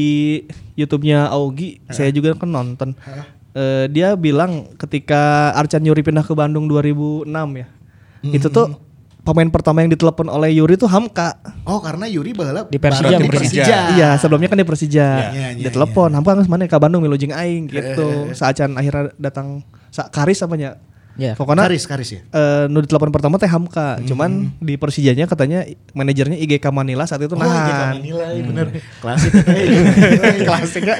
YouTube-nya Augie, saya juga kan nonton. Eh, dia bilang ketika Arcan Yuri pindah ke Bandung 2006 ya, itu tuh pemain pertama yang ditelepon oleh Yuri tuh Hamka. Oh, karena Yuri baheula Di Persija, di Persija. Persija. Iya, sebelumnya kan di Persija. Iya, iya, dia telepon, Hamka geus mana ka Bandung milu aing Eh, gitu. Saacan akhirnya datang sa Karis apa Ya. Pokoknya Karis, Karis ya. eh nu ditelepon pertama teh Hamka, Hmm. cuman di Persijanya katanya manajernya IGK Manila saat itu Oh, iya, nah. Manila, iya, bener. Klasik. Klasik ya.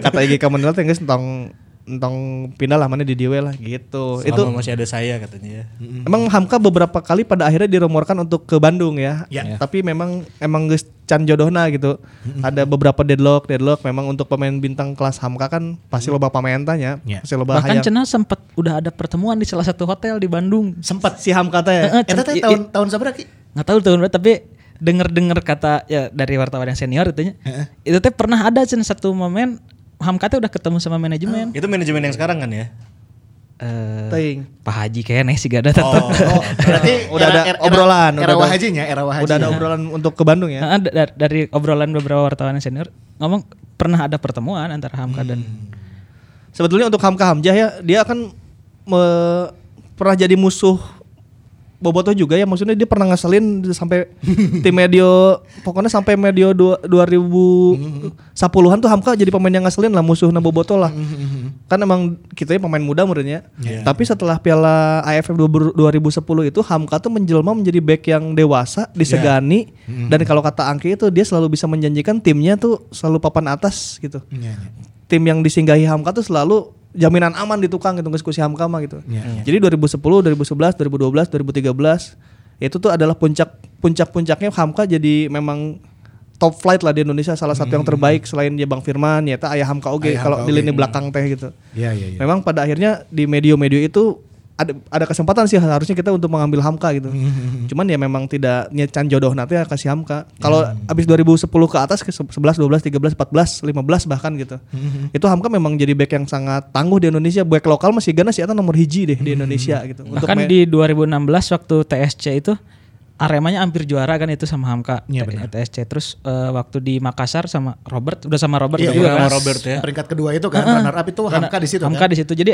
kata IGK Manila teh geus tong entong pindah lah mana di Diwe lah gitu. itu Selama masih ada saya katanya ya. Emang Hamka beberapa kali pada akhirnya dirumorkan untuk ke Bandung ya. Ya. Tapi memang emang geus can jodohna gitu. Ada beberapa deadlock, deadlock memang untuk pemain bintang kelas Hamka kan pasti loba pamain tanya. Ya. Pasti loba Bahkan hayang. Cena sempat udah ada pertemuan di salah satu hotel di Bandung. Sempat. si Hamka teh. Heeh, Eta teh i- tahun tahun sabaraha Ki? nggak tahu tahun berapa tapi denger-denger kata ya dari wartawan yang senior itu itu teh pernah ada cen satu momen Hamka teh udah ketemu sama manajemen. Itu manajemen yang sekarang kan ya? Eh, Teuing. Pak Haji kayaknya sih gak ada tetap. Oh, berarti Udah ada obrolan, Era, udah ada- wahajinya, era wahaji. Udah ada obrolan untuk ke Bandung ya. Nah, da- dari obrolan beberapa wartawan yang senior ngomong pernah ada pertemuan antara Hamka dan Sebetulnya untuk Hamka Hamzah ya, dia akan me- pernah jadi musuh Boboto juga ya maksudnya dia pernah ngeselin sampai tim medio pokoknya sampai medio dua- 2010-an tuh Hamka jadi pemain yang ngeselin lah musuh Boboto lah. kan emang kita ya pemain muda menurutnya. Tapi setelah Piala AFF 2010 itu Hamka tuh menjelma menjadi back yang dewasa, disegani dan kalau kata Angki itu dia selalu bisa menjanjikan timnya tuh selalu papan atas gitu Iya, iya. tim yang disinggahi Hamka tuh selalu jaminan aman di tukang gitu diskusi Hamka mah gitu. Iya, Jadi 2010, 2011, 2012, 2013 itu tuh adalah puncak puncak-puncaknya Hamka jadi memang top flight lah di Indonesia salah satu yang terbaik selain dia Bang Firman ya ayah Hamka oge Ayah kalau di lini belakang teh gitu. Iya, iya, iya. Memang pada akhirnya di medio-medio itu ada ada kesempatan sih harusnya kita untuk mengambil Hamka gitu. Cuman ya memang tidak nyecan jodoh nanti ya kasih Hamka. Kalau abis 2010 ke atas ke 11, 12, 13, 14, 15 bahkan gitu. Itu Hamka memang jadi back yang sangat tangguh di Indonesia. Back lokal masih gana sih atau nomor hiji deh di Indonesia gitu. Untuk bahkan main- di 2016 waktu TSC itu Aremanya hampir juara kan itu sama Hamka Iya, T- benar. TSC terus eh, waktu di Makassar sama Robert udah sama Robert Iya, juga iya, kan. sama Robert ya. Peringkat kedua itu kan runner up itu Karena Hamka di situ Hamka kan. di situ. Jadi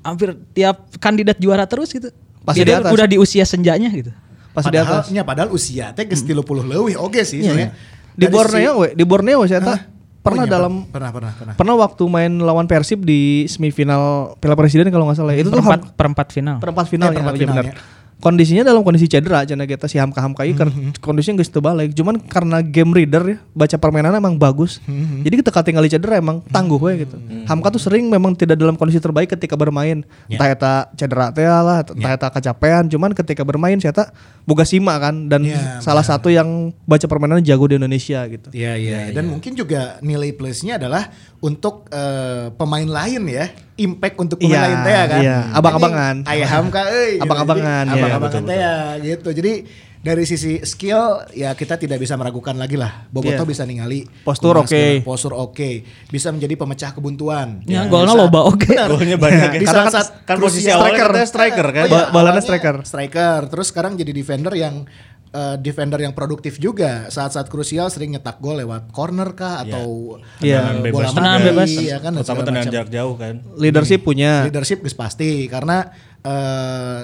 hampir tiap kandidat juara terus gitu. Pasti Jadi di atas. udah di usia senjanya gitu. pas di padahal, atas. nya, padahal usia teh geus 30 leuwih oke sih Iya, soalnya. Di Dari Borneo we, di Borneo saya Hah? pernah Oh, iya, dalam pernah pernah pernah. pernah waktu main lawan Persib di semifinal Piala Presiden kalau nggak salah. Itu tuh Perempat, Ham- perempat final. perempat final Eh, ya, perempat iya final, benar. ya. Kondisinya dalam kondisi cedera cenah kita si Hamka Hamka ieu ker- kondisinya geus teu balik. Cuman karena game reader ya, baca permainan emang bagus. Jadi kita ketinggali cedera emang tangguh we gitu. Hamka tuh sering memang tidak dalam kondisi terbaik ketika bermain. Entah eta cedera teh lah, entah eta kecapean, cuman ketika bermain saya tak boga sima kan dan Ya, salah satu yang baca permainan jago di Indonesia gitu. Iya iya dan mungkin juga nilai plusnya adalah untuk eh, pemain lain ya impact untuk pemain Iya, lain teh ya kan. iya. Abang-abangan. Ayah Hamka euy. gitu. Abang-abangan, Jadi, iya, Abang-abangan teh ya gitu. Jadi dari sisi skill ya kita tidak bisa meragukan lagi lah. Boboto Iya. bisa ningali Postur oke. skill, Postur oke. Bisa menjadi pemecah kebuntuan. Ya, Di golnya loba oke. Benar. Golnya banyak ya. Di Karena saat, saat kan posisi krusial. awalnya striker kan. Oh iya, Ba- balanya striker. Striker. Terus sekarang jadi defender yang eh, defender yang produktif juga. Saat-saat krusial sering nyetak gol lewat corner kah atau Iya. eh, Tendangan bola bebas. Mati, bebas. ya kan Terutama tendangan jarak jauh kan. Leadership punya. Leadership geus pasti karena eh,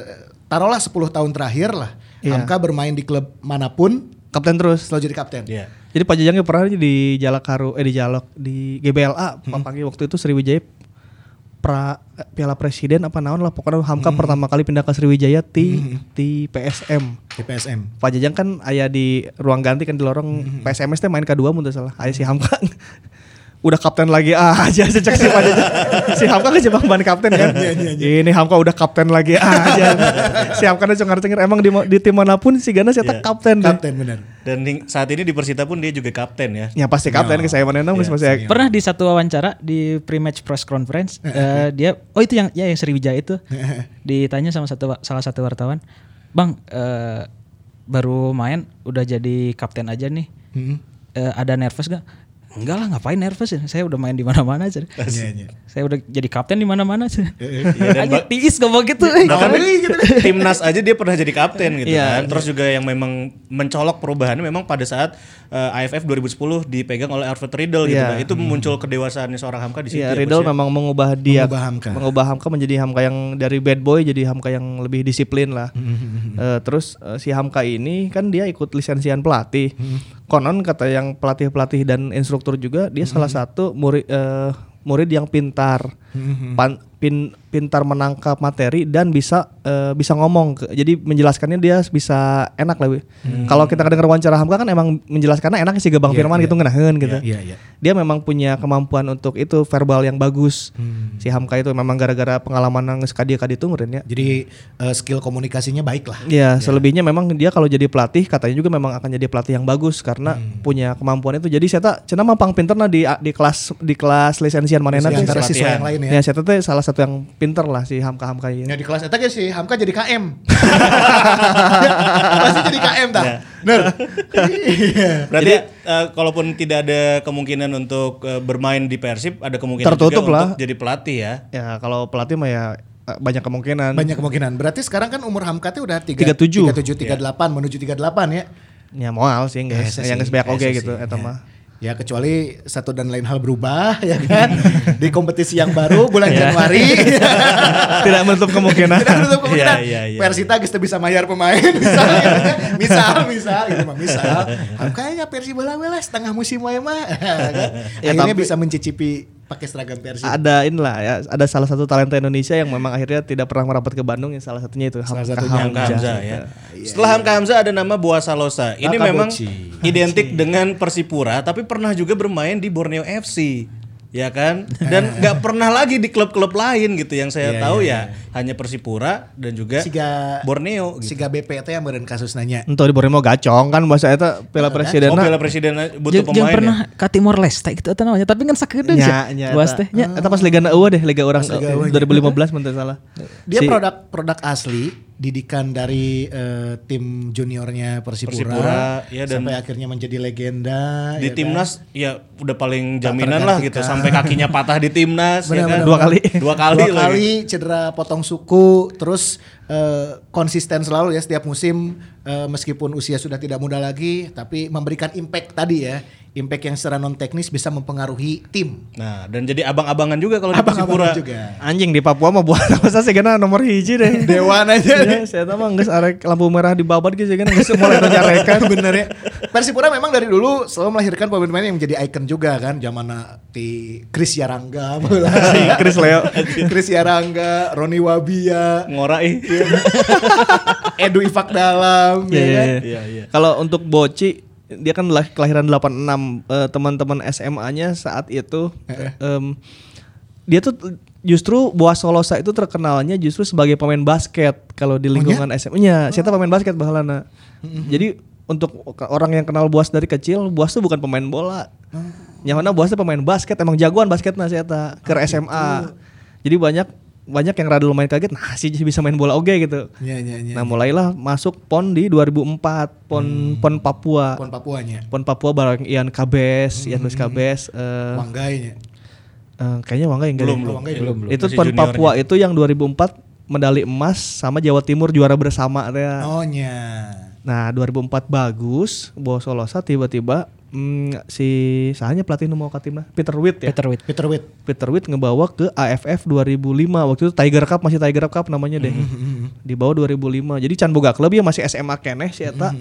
taruhlah 10 tahun terakhir lah Iya. Hamka bermain di klub mana pun Kapten terus. selalu jadi kapten. Iya. Jadi Pak Jajangnya pernah di Jalak Haru eh di Jalak di GBLA Pampangnya waktu itu Sriwijaya pra eh, Piala Presiden apa naon lah pokoknya Hamka pertama kali pindah ke Sriwijaya di di PSM. Di PSM. Pak Jajang kan ayah di ruang ganti kan di lorong PSMS teh main kedua mun teu salah. Aya si Hamka udah kapten lagi aja sejak si Jajang. si Hamka kan cuma ban kapten kan. Ini Hamka udah kapten lagi aja. si Hamka tuh cengar-cengir emang di, di tim mana pun si Gana saya Iya. kapten deh. Kapten benar. Dan saat ini di Persita pun dia juga kapten ya. Ya pasti kapten ke saya mana masih Pernah di satu wawancara di pre-match press conference eh, dia oh itu yang ya yang Sriwijaya itu ditanya sama satu salah satu wartawan, "Bang, eh, baru main udah jadi kapten aja nih. Hmm. Eh, ada nervous gak?" Enggak lah, ngapain nervous ya? Saya udah main di mana-mana aja. Iya, iya. Saya udah jadi kapten di mana-mana aja. dan Anjir, ba- tiis gitu. eh. Bahkan timnas aja dia pernah jadi kapten gitu Iya. kan. Terus juga yang memang mencolok perubahannya memang pada saat eh, AFF 2010 dipegang oleh Alfred Riedel gitu Iya. kan. Itu muncul kedewasaannya seorang Hamka di situ. Iya, ya, Riddle ya. memang mengubah dia Mengubah Hamka. mengubah Hamka menjadi Hamka yang dari bad boy jadi Hamka yang lebih disiplin lah. Eh, terus eh, si Hamka ini kan dia ikut lisensian pelatih. Konon kata yang pelatih-pelatih dan instruktur juga dia salah satu murid eh, murid yang pintar. Pan- pin, pintar menangkap materi dan bisa eh, bisa ngomong jadi menjelaskannya dia bisa enak lah Wi. kalau kita dengar wawancara Hamka kan emang menjelaskannya enak sih Gebang Iya, Firman iya. gitu ngenaheun gitu Iya, iya. dia memang punya kemampuan untuk itu verbal yang bagus Hmm. si Hamka itu memang gara-gara pengalaman nang sekadi kadi itu ya Jadi eh, skill komunikasinya baik lah. Ya, selebihnya memang dia kalau jadi pelatih katanya juga memang akan jadi pelatih yang bagus karena Hmm. punya kemampuan itu. Jadi saya tak cenah mampang pinter nah di di kelas di kelas lisensian teh. antara siswa yang lain ya. Ya, saya teh salah satu yang pinter lah si Hamka Hamka ini. Ya di kelas eta ge si Hamka jadi KM. Pasti jadi KM tah. Bener. Iya. Berarti eh, kalaupun tidak ada kemungkinan untuk eh, bermain di Persib, ada kemungkinan Tertutup juga lah. untuk jadi pelatih ya. Ya, kalau pelatih mah ya eh, banyak kemungkinan. Banyak kemungkinan. Berarti sekarang kan umur Hamka teh udah 3, 37. 37 38 menuju 38 ya. Ya moal sih Ya, guys. ese yang sih, geus beak oge ese gitu eta ya. mah. Ya kecuali satu dan lain hal berubah ya kan di kompetisi yang baru bulan Januari. Tidak menutup kemungkinan. Tidak menutup kemungkinan. Iya, iya, iya. Persita teu bisa mayar pemain misal misal misal gitu mah misal. Kayaknya Persi bola lah setengah musim wae mah. Kan? Ya, Akhirnya tapi- bisa mencicipi pakai seragam Persib. ada inilah ya ada salah satu talenta Indonesia yang memang akhirnya tidak pernah merapat ke Bandung ya salah satunya itu Salah Hamka satunya Hamka Hamzah ya. Iya, Setelah Hamka Hamzah ada nama Boa Salosa. Ini memang Boci. identik dengan Persipura tapi pernah juga bermain di Borneo FC. Ya kan? Dan nggak pernah lagi di klub-klub lain gitu yang saya Iya, tahu iya, ya hanya Persipura dan juga Siga Borneo gitu. Siga BP teh yang meureun kasus nanya. Entah di Borneo gacong kan bahasa eta Piala Presiden Oh, Piala Presiden butuh Jeung pemain. jeung pernah ya? ka Timor Leste gitu eta namanya, tapi kan nya sih. nya eta. teh nya. Eta pas Liga Eueuh deh Liga orang Pas Liga eh, Eueuh, 2015 mun teu salah. Dia Si- produk produk asli didikan dari eh, tim juniornya Persipura, Persipura, ya, dan- sampai akhirnya menjadi legenda di ya kan? timnas ya udah paling jaminan lah gitu sampai kakinya patah di timnas ya Benar, kan? benar, Dua kali. dua kali dua lagi. kali cedera potong suku terus eh, konsisten selalu ya setiap musim eh, meskipun usia sudah tidak muda lagi tapi memberikan impact tadi ya impact yang secara non teknis bisa mempengaruhi tim Nah, dan jadi abang-abangan juga kalau di abang-abang Persipura. juga Anjing di Papua mah buat apa sih gana nomor hiji deh. Dewan aja. Ya, saya tahu mah geus arek lampu merah di babat gitu kan geus mulai nyarekan. bener ya Persipura memang dari dulu selalu melahirkan pemain-pemain yang menjadi ikon juga kan zaman di Chris Yarangga Si Chris Leo. Chris Yarangga Roni Wabia Ngorai. Edu Ifak Dalam Iya, ya iya, kan? iya. Iya, iya. Kalau untuk Boci dia kan lah kelahiran 86 eh, teman-teman SMA-nya saat itu em, dia tuh justru Boas Solosa itu terkenalnya justru sebagai pemain basket kalau di lingkungan SMA-nya. Saya pemain basket bahalana. Jadi untuk orang yang kenal Boas dari kecil, Boas tuh bukan pemain bola. Yang mana Boas tuh pemain basket, emang jagoan basketnya saya ke SMA. Jadi banyak banyak yang rada lumayan kaget, nah sih bisa main bola oke gitu. Iya, iya, iya. Nah mulailah masuk PON di 2004 PON PON Papua Pon Papuanya PON Papua bareng Ian Kabes Ian Luis Kabes eh, Manggainya eh, kayaknya Wangga yang Belum, belum. Ya, belum, itu Masih PON juniornya. Papua itu yang 2004 medali emas sama Jawa Timur juara bersama teh. Oh nya Nah 2004 bagus bawa Solosa tiba-tiba mm, si sahanya pelatih ke timnas Peter Witt ya? Peter Witt. Peter Witt. Peter Witt ngebawa ke AFF 2005 waktu itu Tiger Cup masih Tiger Cup namanya deh. Dibawa 2005 jadi Can Boga Club ya masih SMA keneh si Eta.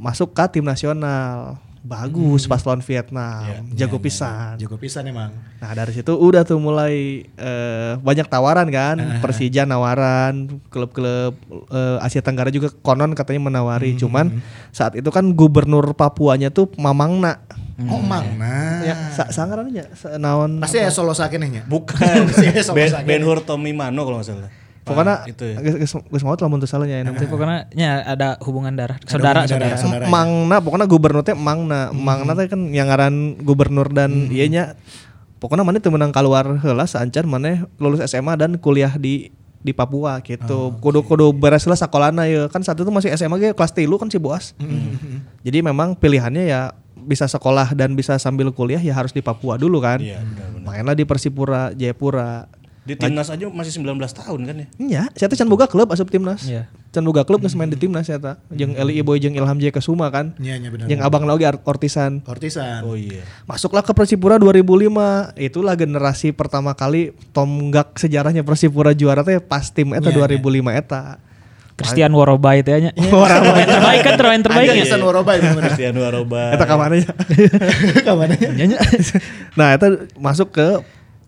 Masuk ke tim nasional bagus pas lawan Vietnam. Jago pisan. Jago pisan emang. Nah dari situ udah tuh mulai eh, banyak tawaran kan. Persija nawaran klub-klub eh, Asia Tenggara juga konon katanya menawari. Cuman saat itu kan gubernur Papuanya tuh Mamangna. Oh Mangna ya sa sangarannya sa- naon Pasti ya solo sakenehnya Bukan. Ya ben, Hur Tommy Mano kalau nggak salah. Pokoknya Nah, itu ya. geus geus- geus mau lah mun teu salah nya Tapi pokoknya nya ada hubungan darah, hubungan saudara, darah, saudara. saudara. ya. Mangna pokoknya gubernur teh Mangna. Mangna teh kan yang ngaran gubernur dan ieu nya pokoknya mana teu menang keluar heula saancan mana lulus SMA dan kuliah di di Papua gitu. Kudu kudu beres lah sakolana ya. Kan saat itu masih SMA ge kelas 3 kan si Boas. Jadi memang pilihannya ya bisa sekolah dan bisa sambil kuliah ya harus di Papua dulu kan. Iya, benar-benar. Mainlah di Persipura, Jayapura. Di timnas aja masih 19 tahun kan ya. Iya, saya teh can boga klub asup timnas. Iya. Can boga klub geus main di timnas saya teh. Jeung Eli Iboy jeung Ilham J Kesuma kan. Iya, iya benar. Yang abang lagi Ortisan. Hortisan Oh iya. Masuklah ke Persipura 2005. Itulah generasi pertama kali tonggak sejarahnya Persipura juara teh pas tim eta Iya, 2005 eta. Christian Worobai teh nya. Worobai terbaik kan terbaik terbaik Aja ya. Ihsan Worobai bener. Cristiano Aroba. Eta kamarnya. Kamarnya nah, eta masuk ke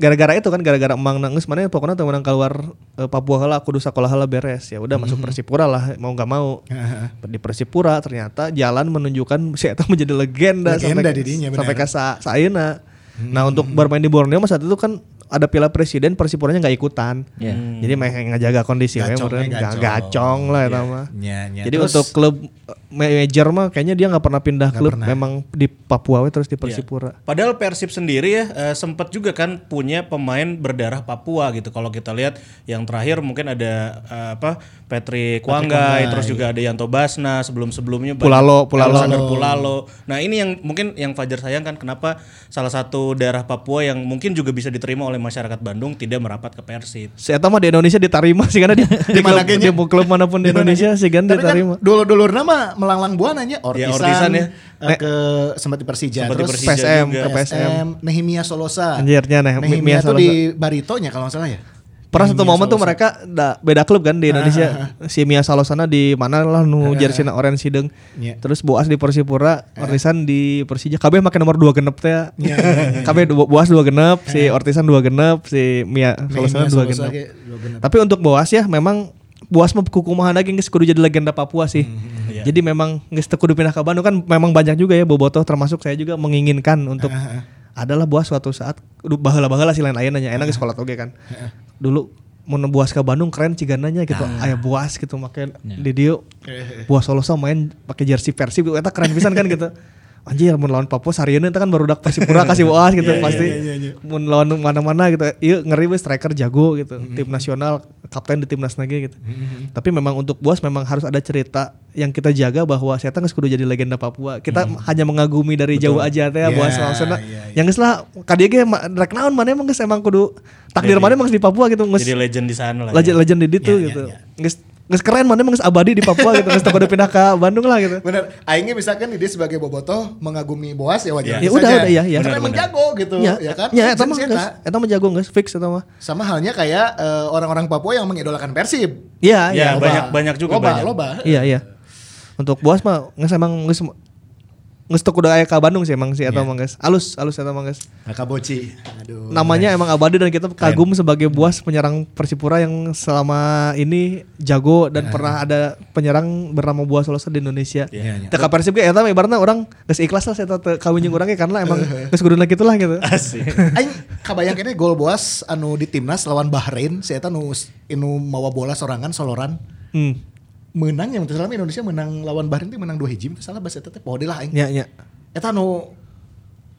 gara-gara itu kan gara-gara emang nangis mana pokoknya teman keluar eh, Papua heula kudu sekolah heula beres. Ya udah masuk Persipura lah mau nggak mau. Di Persipura ternyata jalan menunjukkan si eta menjadi legenda, Legenda sampai didinya, sampai ke sa saeuna. Nah untuk bermain di Borneo mah saat itu kan ada piala presiden Persipuranya nggak ikutan. Ya. Jadi main ngejaga kondisi Gacong, eh, Ga- gacong. gacong lah Iya. mah. Nya, nya. Jadi Terus- untuk klub major mah kayaknya dia nggak pernah pindah klub, pernah. memang di Papua we terus di Iya. Persipura. Padahal Persib sendiri ya eh, sempat juga kan punya pemain berdarah Papua gitu. Kalau kita lihat yang terakhir mungkin ada eh, apa Patrick Wanggai, terus juga ada Yanto Basna sebelum-sebelumnya Pulalo, Pulalo. Alexander Pulalo. Nah, ini yang mungkin yang Fajar sayangkan kenapa salah satu daerah Papua yang mungkin juga bisa diterima oleh masyarakat Bandung tidak merapat ke Persib. Si Eta mah di Indonesia diterima sih karena di, di, mana klub, di klub mana pun di Indonesia sih kan kan diterima. dulu-dulu nama melanglang buana nya Ortisan, Ortisan ya. eh, ke sempat di Persija Sempat di terus Persija PSM, juga. ke PSM. Nehemia Solosa. Anjirnya, Neh- Nehemia Mia tuh Solosa. di Baritonya kalau nggak salah ya. Pernah satu momen tuh mereka da- beda klub kan di Indonesia. si Mia Salosana di mana lah nu jersey orange sideng. Iya. Terus Boas di Persipura, Ortisan di Persija. KB make nomor 2 genep teh. KB du- Boas 2 genep, si Ortisan 2 genep, si Mia Salosana Nehemia 2 Solosa genep. ge dua genep. Tapi untuk Boas ya memang Boas mah kukumahan lagi geus kudu jadi legenda Papua sih. iya. Jadi memang teu kudu pindah ke Bandung kan memang banyak juga ya bobotoh termasuk saya juga menginginkan untuk adalah Boas suatu saat udah baheula-baheula sih lain-lain nanya enak geus sekolah oge kan. Dulu mau Boas ke Bandung keren cigananya gitu. Aya Boas gitu make di dieu Boas Solosa main pakai jersey Persib eta keren pisan kan gitu. Anjir mun lawan Papua sarieuna eta kan baru dak Persipura kasih Boas gitu pasti. Mun lawan mana-mana gitu. Ieu ngeri we striker jago gitu. Tim nasional kapten di timnas lagi gitu. Tapi memang untuk Boas memang harus ada cerita yang kita jaga bahwa saya geus kudu jadi legenda Papua. Kita hanya mengagumi dari jauh aja teh Iya, Boas maksudnya. iya, Yang geus lah kadieu ge rek naon mana emang geus emang kudu takdir mana emang di Papua gitu Jadi legend di sana lah. legend ya. legend di ditu Iya, gitu. iya, Geus geus keren mana emang abadi di Papua gitu. Teu kudu pindah ke Bandung lah gitu. Bener, aingnya misalkan dia sebagai bobotoh mengagumi Boas ya wajar Ya udah, udah, ya, ya. Karena emang jago gitu, Ya, ya kan? Ya, eta mah eta mah jago geus fix eta mah. Sama halnya kayak eh, orang-orang Papua yang mengidolakan Persib. Iya, Ya, iya. Loba. banyak- banyak juga, loba, banyak. Loba. Iya, iya. Untuk Boas mah geus emang geus geus teu kudu aya ka Bandung sih emang sih eta mah geus. Alus, alus eta mah geus. Kakak Boci. Aduh. Namanya emang abadi dan kita kagum sebagai Boas penyerang Persipura yang selama ini jago dan pernah ada penyerang bernama Boas Solosa di Indonesia. Iya, iya. Teka Persib ge eta ibaratnya orang geus ikhlas lah saya kawin jeung urang ge karena emang geus kudu gitu lah gitu. Asik. Aing kabayang kene gol Boas anu di timnas lawan Bahrain, si eta nu inu mawa bola sorangan soloran. Hmm. Menang yang salah Indonesia menang lawan Bahrain itu menang dua hiji teu salah bas eta teh poho deui lah aing. Ya, ya. Eta nu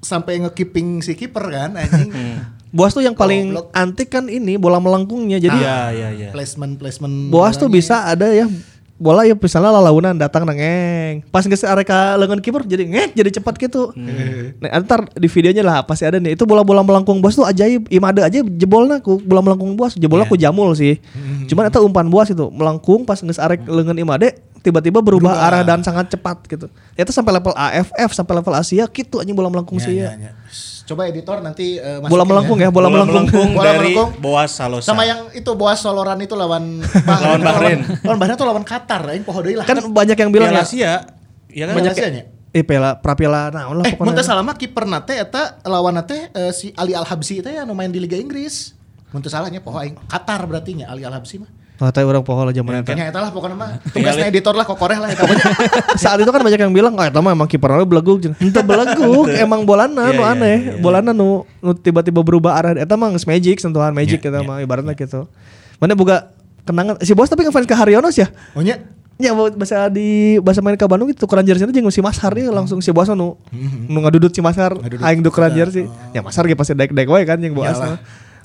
sampai ngekeeping si kiper kan anjing. Boas tuh yang paling Goblok. antik kan ini bola melengkungnya. Jadi Iya, iya, iya. Placement placement. Boas tuh bisa ada ya bola ya misalnya lalaunan datang nengeng pas nggak arek ka lengan kiper jadi ngek jadi cepat gitu. Nah, ntar di videonya lah pasti ada nih itu bola-bola melengkung bos tuh ajaib. Imade aja jebolna ku bola melengkung bos jebolnya ku jamul sih. Cuman itu umpan bos itu melengkung pas nggak arek lengan imade tiba-tiba berubah, Berubah. arah dan sangat cepat gitu. Itu sampai level AFF sampai level Asia gitu anjing bola melengkung Ya, sih ya, ya. Coba editor nanti eh, masukin bola melengkung ya bola, melengkung, Bola dari melengkung. Boas Salosa. Sama yang itu Boas Soloran itu lawan Lawan Bahrain. Lawan Bahrain tuh lawan Qatar, aing poho deui lah. kan banyak yang bilang Piala ya Asia. Ya kan? banyak Asianya. eh pela prapiala naon lah Eh, mun pokoknya teu salah mah kiper nate eta lawan nate eh, si Ali Al Habsi teh anu main di Liga Inggris. Mun teu salahnya poho aing Qatar berarti nya Ali Al Habsi mah. Oh, tapi orang poho lah zaman itu. Kayaknya eta lah pokoknya mah tugasnya editor lah kokoreh lah eta. Saat itu kan banyak yang bilang, oh itu mah emang kiper we beleguk. Ente beleguk, emang bolana Iya, nu iya, aneh. iya, iya. Bolana nu, nu tiba-tiba berubah arah. Eta mah geus magic, sentuhan magic Iya, eta iya, mah ibaratnya gitu. Mana boga kenangan si bos tapi ngefans ke Haryonos ya? Oh nya Ya bahasa di bahasa main ke Bandung itu tukeran jersey jeung si Mas Har ya langsung si bos nu nu ngadudut si Mas Har Ngadudut aing tukeran kita. jersey. Ya Mas Har ge pasti daek-daek wae kan yang boas.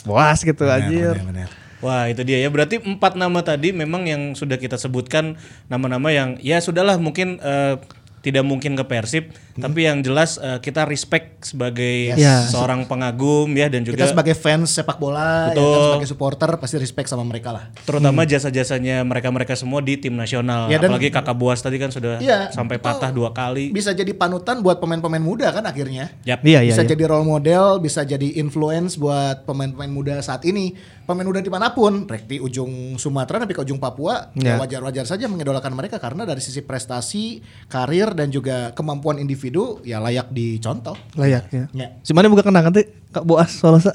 Boas gitu anjir. Bener, bener. Wah itu dia ya. Berarti empat nama tadi memang yang sudah kita sebutkan nama-nama yang ya sudahlah mungkin eh, tidak mungkin ke Persib tapi yang jelas eh, kita respect sebagai Yes. seorang pengagum ya dan juga Kita sebagai fans sepak bola, ya Betul. kan, sebagai supporter pasti respect sama mereka lah. terutama jasa-jasanya mereka-mereka semua di tim nasional Ya, dan- apalagi kakak Buas tadi kan sudah Iya, sampai patah dua kali Bisa jadi panutan buat pemain-pemain muda kan akhirnya. Yap. Iya iya. bisa iya. jadi role model, bisa jadi influence buat pemain-pemain muda saat ini. Pemain muda di mana pun, rek di ujung Sumatera tapi ke ujung Papua, ya Ya. wajar-wajar saja mengidolakan mereka karena dari sisi prestasi, karir dan juga kemampuan individu ya layak dicontoh. Layak ya. Ya. Si mana buka kenangan teh Kak Boas Solosa.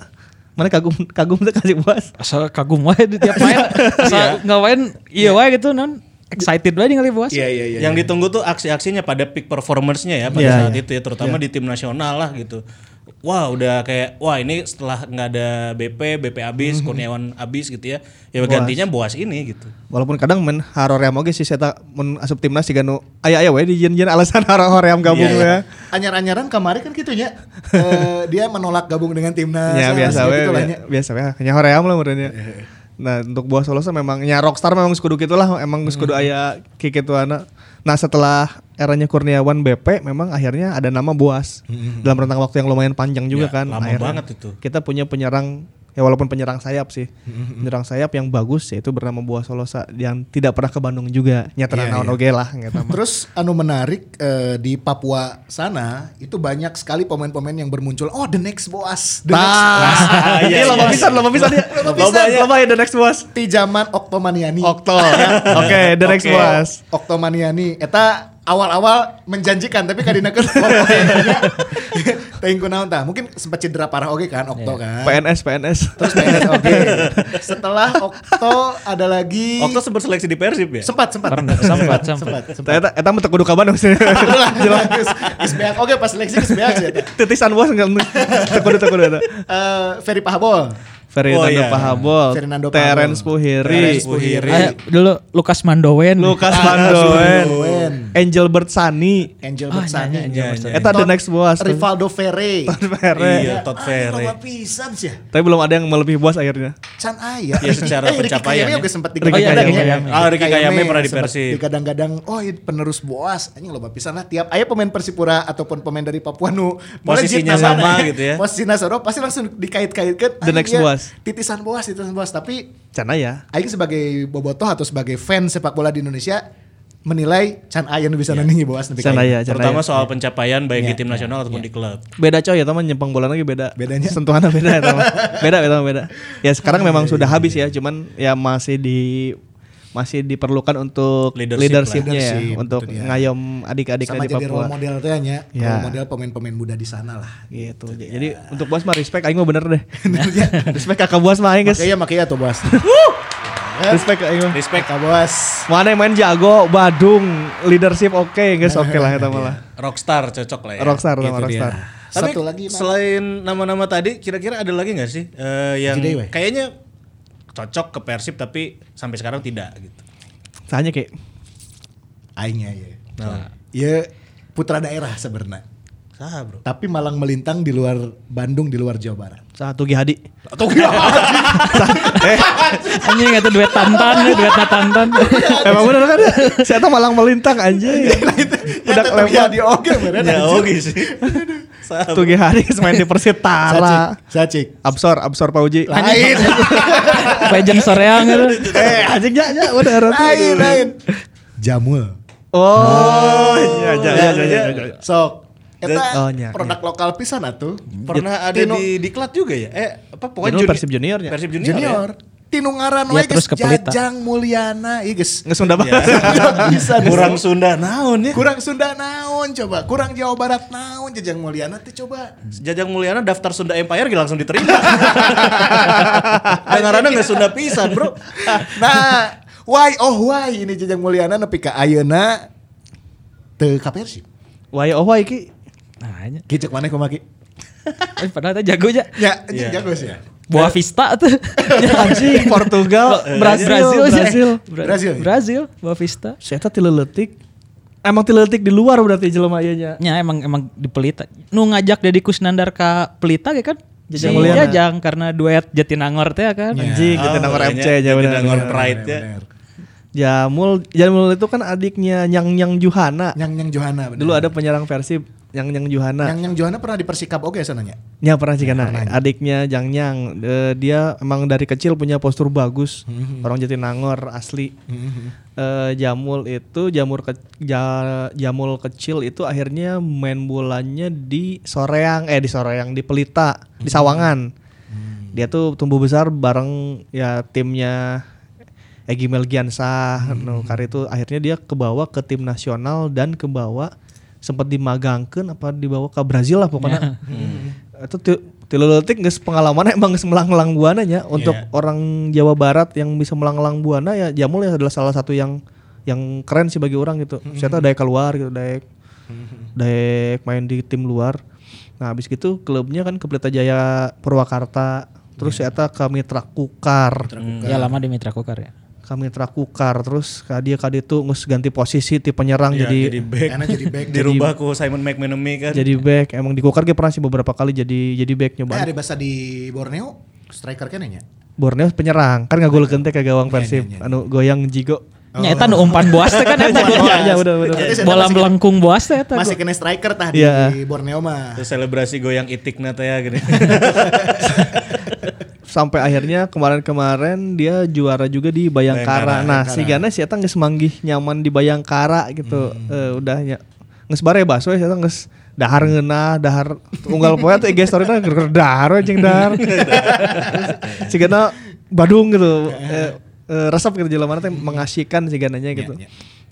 Mana kagum kagum tuh kasih buas. Asal kagum wae di tiap main. Asal nggak main iya wae gitu non. Excited banget ningali bos. Iya iya iya. yang ditunggu tuh aksi-aksinya pada peak performance-nya ya pada Iya, saat iya. itu ya terutama di tim nasional lah gitu. Wah udah kayak wah ini setelah nggak ada BP, BP habis, Mhm. Kurniawan habis gitu ya. Ya gantinya Boas ini gitu. Walaupun kadang men haroream oge sih saya mun asup timnas siga nu aya aya we di jen alasan haroream gabung Iya, iya. ya. Anyar-anyaran kemarin kan gitu ya. Eh, dia menolak gabung dengan timnas. Ya biasa Gitu we lah, bi- nya. biasa we hanya hoream lah meureun ya. Nah, untuk buah Solosa memang nya rockstar memang geus kudu gitulah, emang geus kudu aya kikituana. Nah, setelah eranya Kurniawan BP memang akhirnya ada nama Boas. Dalam rentang waktu yang lumayan panjang juga Ya, kan. lama akhirnya banget itu. Kita punya penyerang ya walaupun penyerang sayap sih. Penyerang sayap yang bagus yaitu bernama Boas Solosa yang tidak pernah ke Bandung juga. Nyata Iya, naon iya. oge lah gitu mah. Terus anu menarik eh, di Papua sana itu banyak sekali pemain-pemain yang bermuncul. Oh the next boas. The next boas. Iya, iya lama iya. pisan, lama pisan ya. Lama ya the next Boas. Di zaman Oktomaniani. Okto. Oke, the next Oke. Boas. Oktomaniani. Eta awal-awal menjanjikan tapi kadina keur oke. Teuing kunaon tah? Mungkin sempat cedera parah oke kan Okto kan. PNS PNS. Terus PNS oke. Setelah Okto ada lagi Waktu sempat seleksi di Persib ya? sempat sempat Pernah, sempat, sempat. sempat. Eta eta mah teu kudu ka Bandung sih. Jelas. Geus beak oke pas seleksi geus beak sih eta. Titisan bos enggak teu kudu teu kudu eta. Eh, Ferry Pahabol. Fernando Oh, iya. Pahabol, Fernando Terence. Puhiri, Terence Puhiri. Ayo, dulu Lukas Mandowen. Lukas Ah, Angel Bertsani, Angel Ah, Bersani. iya, iya. Eta the next boss. Rivaldo Ferre. Ferre. Iya, Todd Ferre. Lama pisan sih ya. Tapi belum ada yang melebihi bos akhirnya. Can aya. Ya, secara Ricky pencapaian Kayame ya. juga sempat Ricky digadang-gadang Kayame. ya. Ah, Ricky Kayame pernah di Persib. Digadang-gadang, oh penerus boas. Anjing loba pisan lah. Tiap aya pemain Persipura ataupun pemain dari Papua nu Posisinya sama gitu ya. Posisinya sama pasti langsung dikait-kaitkan. The next dia boas. Titisan boas, titisan boas. Tapi Can aya. Aing sebagai bobotoh atau sebagai fans sepak bola di Indonesia menilai can aya nu bisa nandingi boas nepi ka Can aya, can Terutama soal pencapaian baik di Iya, tim nasional ataupun di klub. Beda coy ya teman nyempang bola lagi beda. Bedanya? Sentuhannya beda ya teman. Beda beda beda. Ya sekarang memang sudah habis ya, cuman ya masih di masih diperlukan untuk Leadership leadershipnya ya, Leadership, untuk dia. ngayom adik-adik sama di jadi Papua. role model teh Ya. role model pemain-pemain muda di sana lah. Gitu. Jadi untuk bos mah respect aing mah bener deh. respect kakak bos mah aing guys. Makanya makanya tuh bos. Respect aing mah. Respect Kak bos. Mana yang main jago, Badung, leadership oke, guys oke lah eta malah. rockstar cocok lah ya. Rockstar Gitu sama dia. rockstar. Tapi Satu lagi, selain nama-nama tadi, kira-kira ada lagi nggak sih eh, yang kayaknya cocok ke Persib tapi sampai sekarang tidak gitu. Tanya kayak Aingnya ya. Nah, Ya putra daerah sebenarnya. Bro. Tapi malang melintang di luar Bandung, di luar Jawa Barat. satu Hadi. Atau gimana? Anjing itu duet tantan, ya, duet tantan. Emang bener kan? Saya tuh malang melintang anjing. Udah Udah lewat. di oke bener. Ya oke sih. Sah, Satu Hadi main di Persitara. Sacik, sacik. Absor, absor Pauji. Lain, Legend Soreang gitu. Eh, anjing ya, ya udah lain, lain. Jamul. Oh, iya, iya, iya, iya, iya, iya. Sok. Eta Oh, nya, produk lokal pisan atuh. Pernah ada Tino- di diklat juga ya? Eh apa pokoknya Dulu juni- Persib Junior ya? Persib Junior. Junior. Tinu ngaran Ya, terus geus ke. Jajang Mulyana. Iya geus. Nggak Sunda Ya. banget. Bisa ya. Kurang Sunda naon ya? Kurang Sunda naon coba. Kurang Jawa Barat naon Jajang Mulyana teh coba. Jajang Mulyana daftar Sunda Empire gak langsung diterima. Dengarannya nggak Sunda pisan bro. Nah, why oh why ini Jajang Mulyana nepi ka ayeuna teu ka Persib. Wah, oh wah iki. Nah, nya. Ki cek maneh kumaha ki? Eh, padahal teh jago aja. Ya, Iya. jago sih ya. Boa Vista tuh. Anjing, Portugal, Brazil, Brazil, Brazil. Bra- Brazil. Brazil, Boa Vista. Saya tuh tileletik. Emang tileletik di luar berarti jelema ieu nya. Ya emang emang di Pelita. Nu ngajak Deddy Kusnandar ka Pelita ya kan? Jajang Si. Jajang karena duet Jatinangor teh ya kan. Anjing, kita nangor Oh, FC iya, aja bener. Jatinangor bener. Pride ya. Jamul, Jamul itu kan adiknya Nyang Nyang Juhana. Nyang Nyang Johana bener. Dulu ada penyerang Persib Nyang Nyang Juhana. Nyang Nyang Johana pernah di Persikap oke sananya. Ya pernah sih karena adiknya Jang Nyang. Eh, dia emang dari kecil punya postur bagus. Orang Jatinangor asli. Eh, Jamul itu jamur ke, ja- Jamul kecil itu akhirnya main bolanya di Soreang. Eh di Soreang di Pelita di Sawangan. Dia tuh tumbuh besar bareng ya timnya Egi Melgiansah no, karena itu. Akhirnya dia kebawa ke tim nasional dan kebawa sempat dimagangkan apa dibawa ke Brazil lah pokoknya. Itu ti- Tilu leutik geus pengalaman emang geus melang-lang buana nya. Untuk Iya. orang Jawa Barat yang bisa melang-lang buana ya Jamul ya adalah salah satu yang yang keren sih bagi orang gitu. Saya tahu daek keluar gitu, daek. Daek main di tim luar. Nah, habis gitu klubnya kan ke Pelita Jaya Purwakarta, terus saya tahu ke Mitra Kukar. Ya lama di Mitra Kukar ya. Ke Mitra Kukar terus dia ka ditu geus ganti posisi ti penyerang Iya, jadi jadi back. Karena jadi back. Dirubah ku Simon McManamy kan. jadi back. Emang di Kukar ge pernah sih beberapa kali jadi jadi back Eh, nyoba. ada bahasa di Borneo striker kan ya? Borneo penyerang kan ngagolkeun teh ke gawang Persib iya, iya. anu goyang jigo. Nya eta nu umpan boas teh kan eta. Iya, iya, bener. Berarti saya Bola melengkung boas teh eta. Masih kena striker tah di Iya. Borneo mah. Terus selebrasi goyang itikna teh ya gini. Sampai akhirnya kemarin-kemarin dia juara juga di Bayangkara. Bayangkara, nah, si Gana si eta geus manggih nyaman di Bayangkara gitu. Eh, udah nya geus bare baso ya eta geus dahar ngeunah, dahar unggal poe teh IG story-na keur dahar jeung dahar. si Gana Badung gitu. Eh, eh, resep gitu jelema teh mengasihkan si Gananya gitu.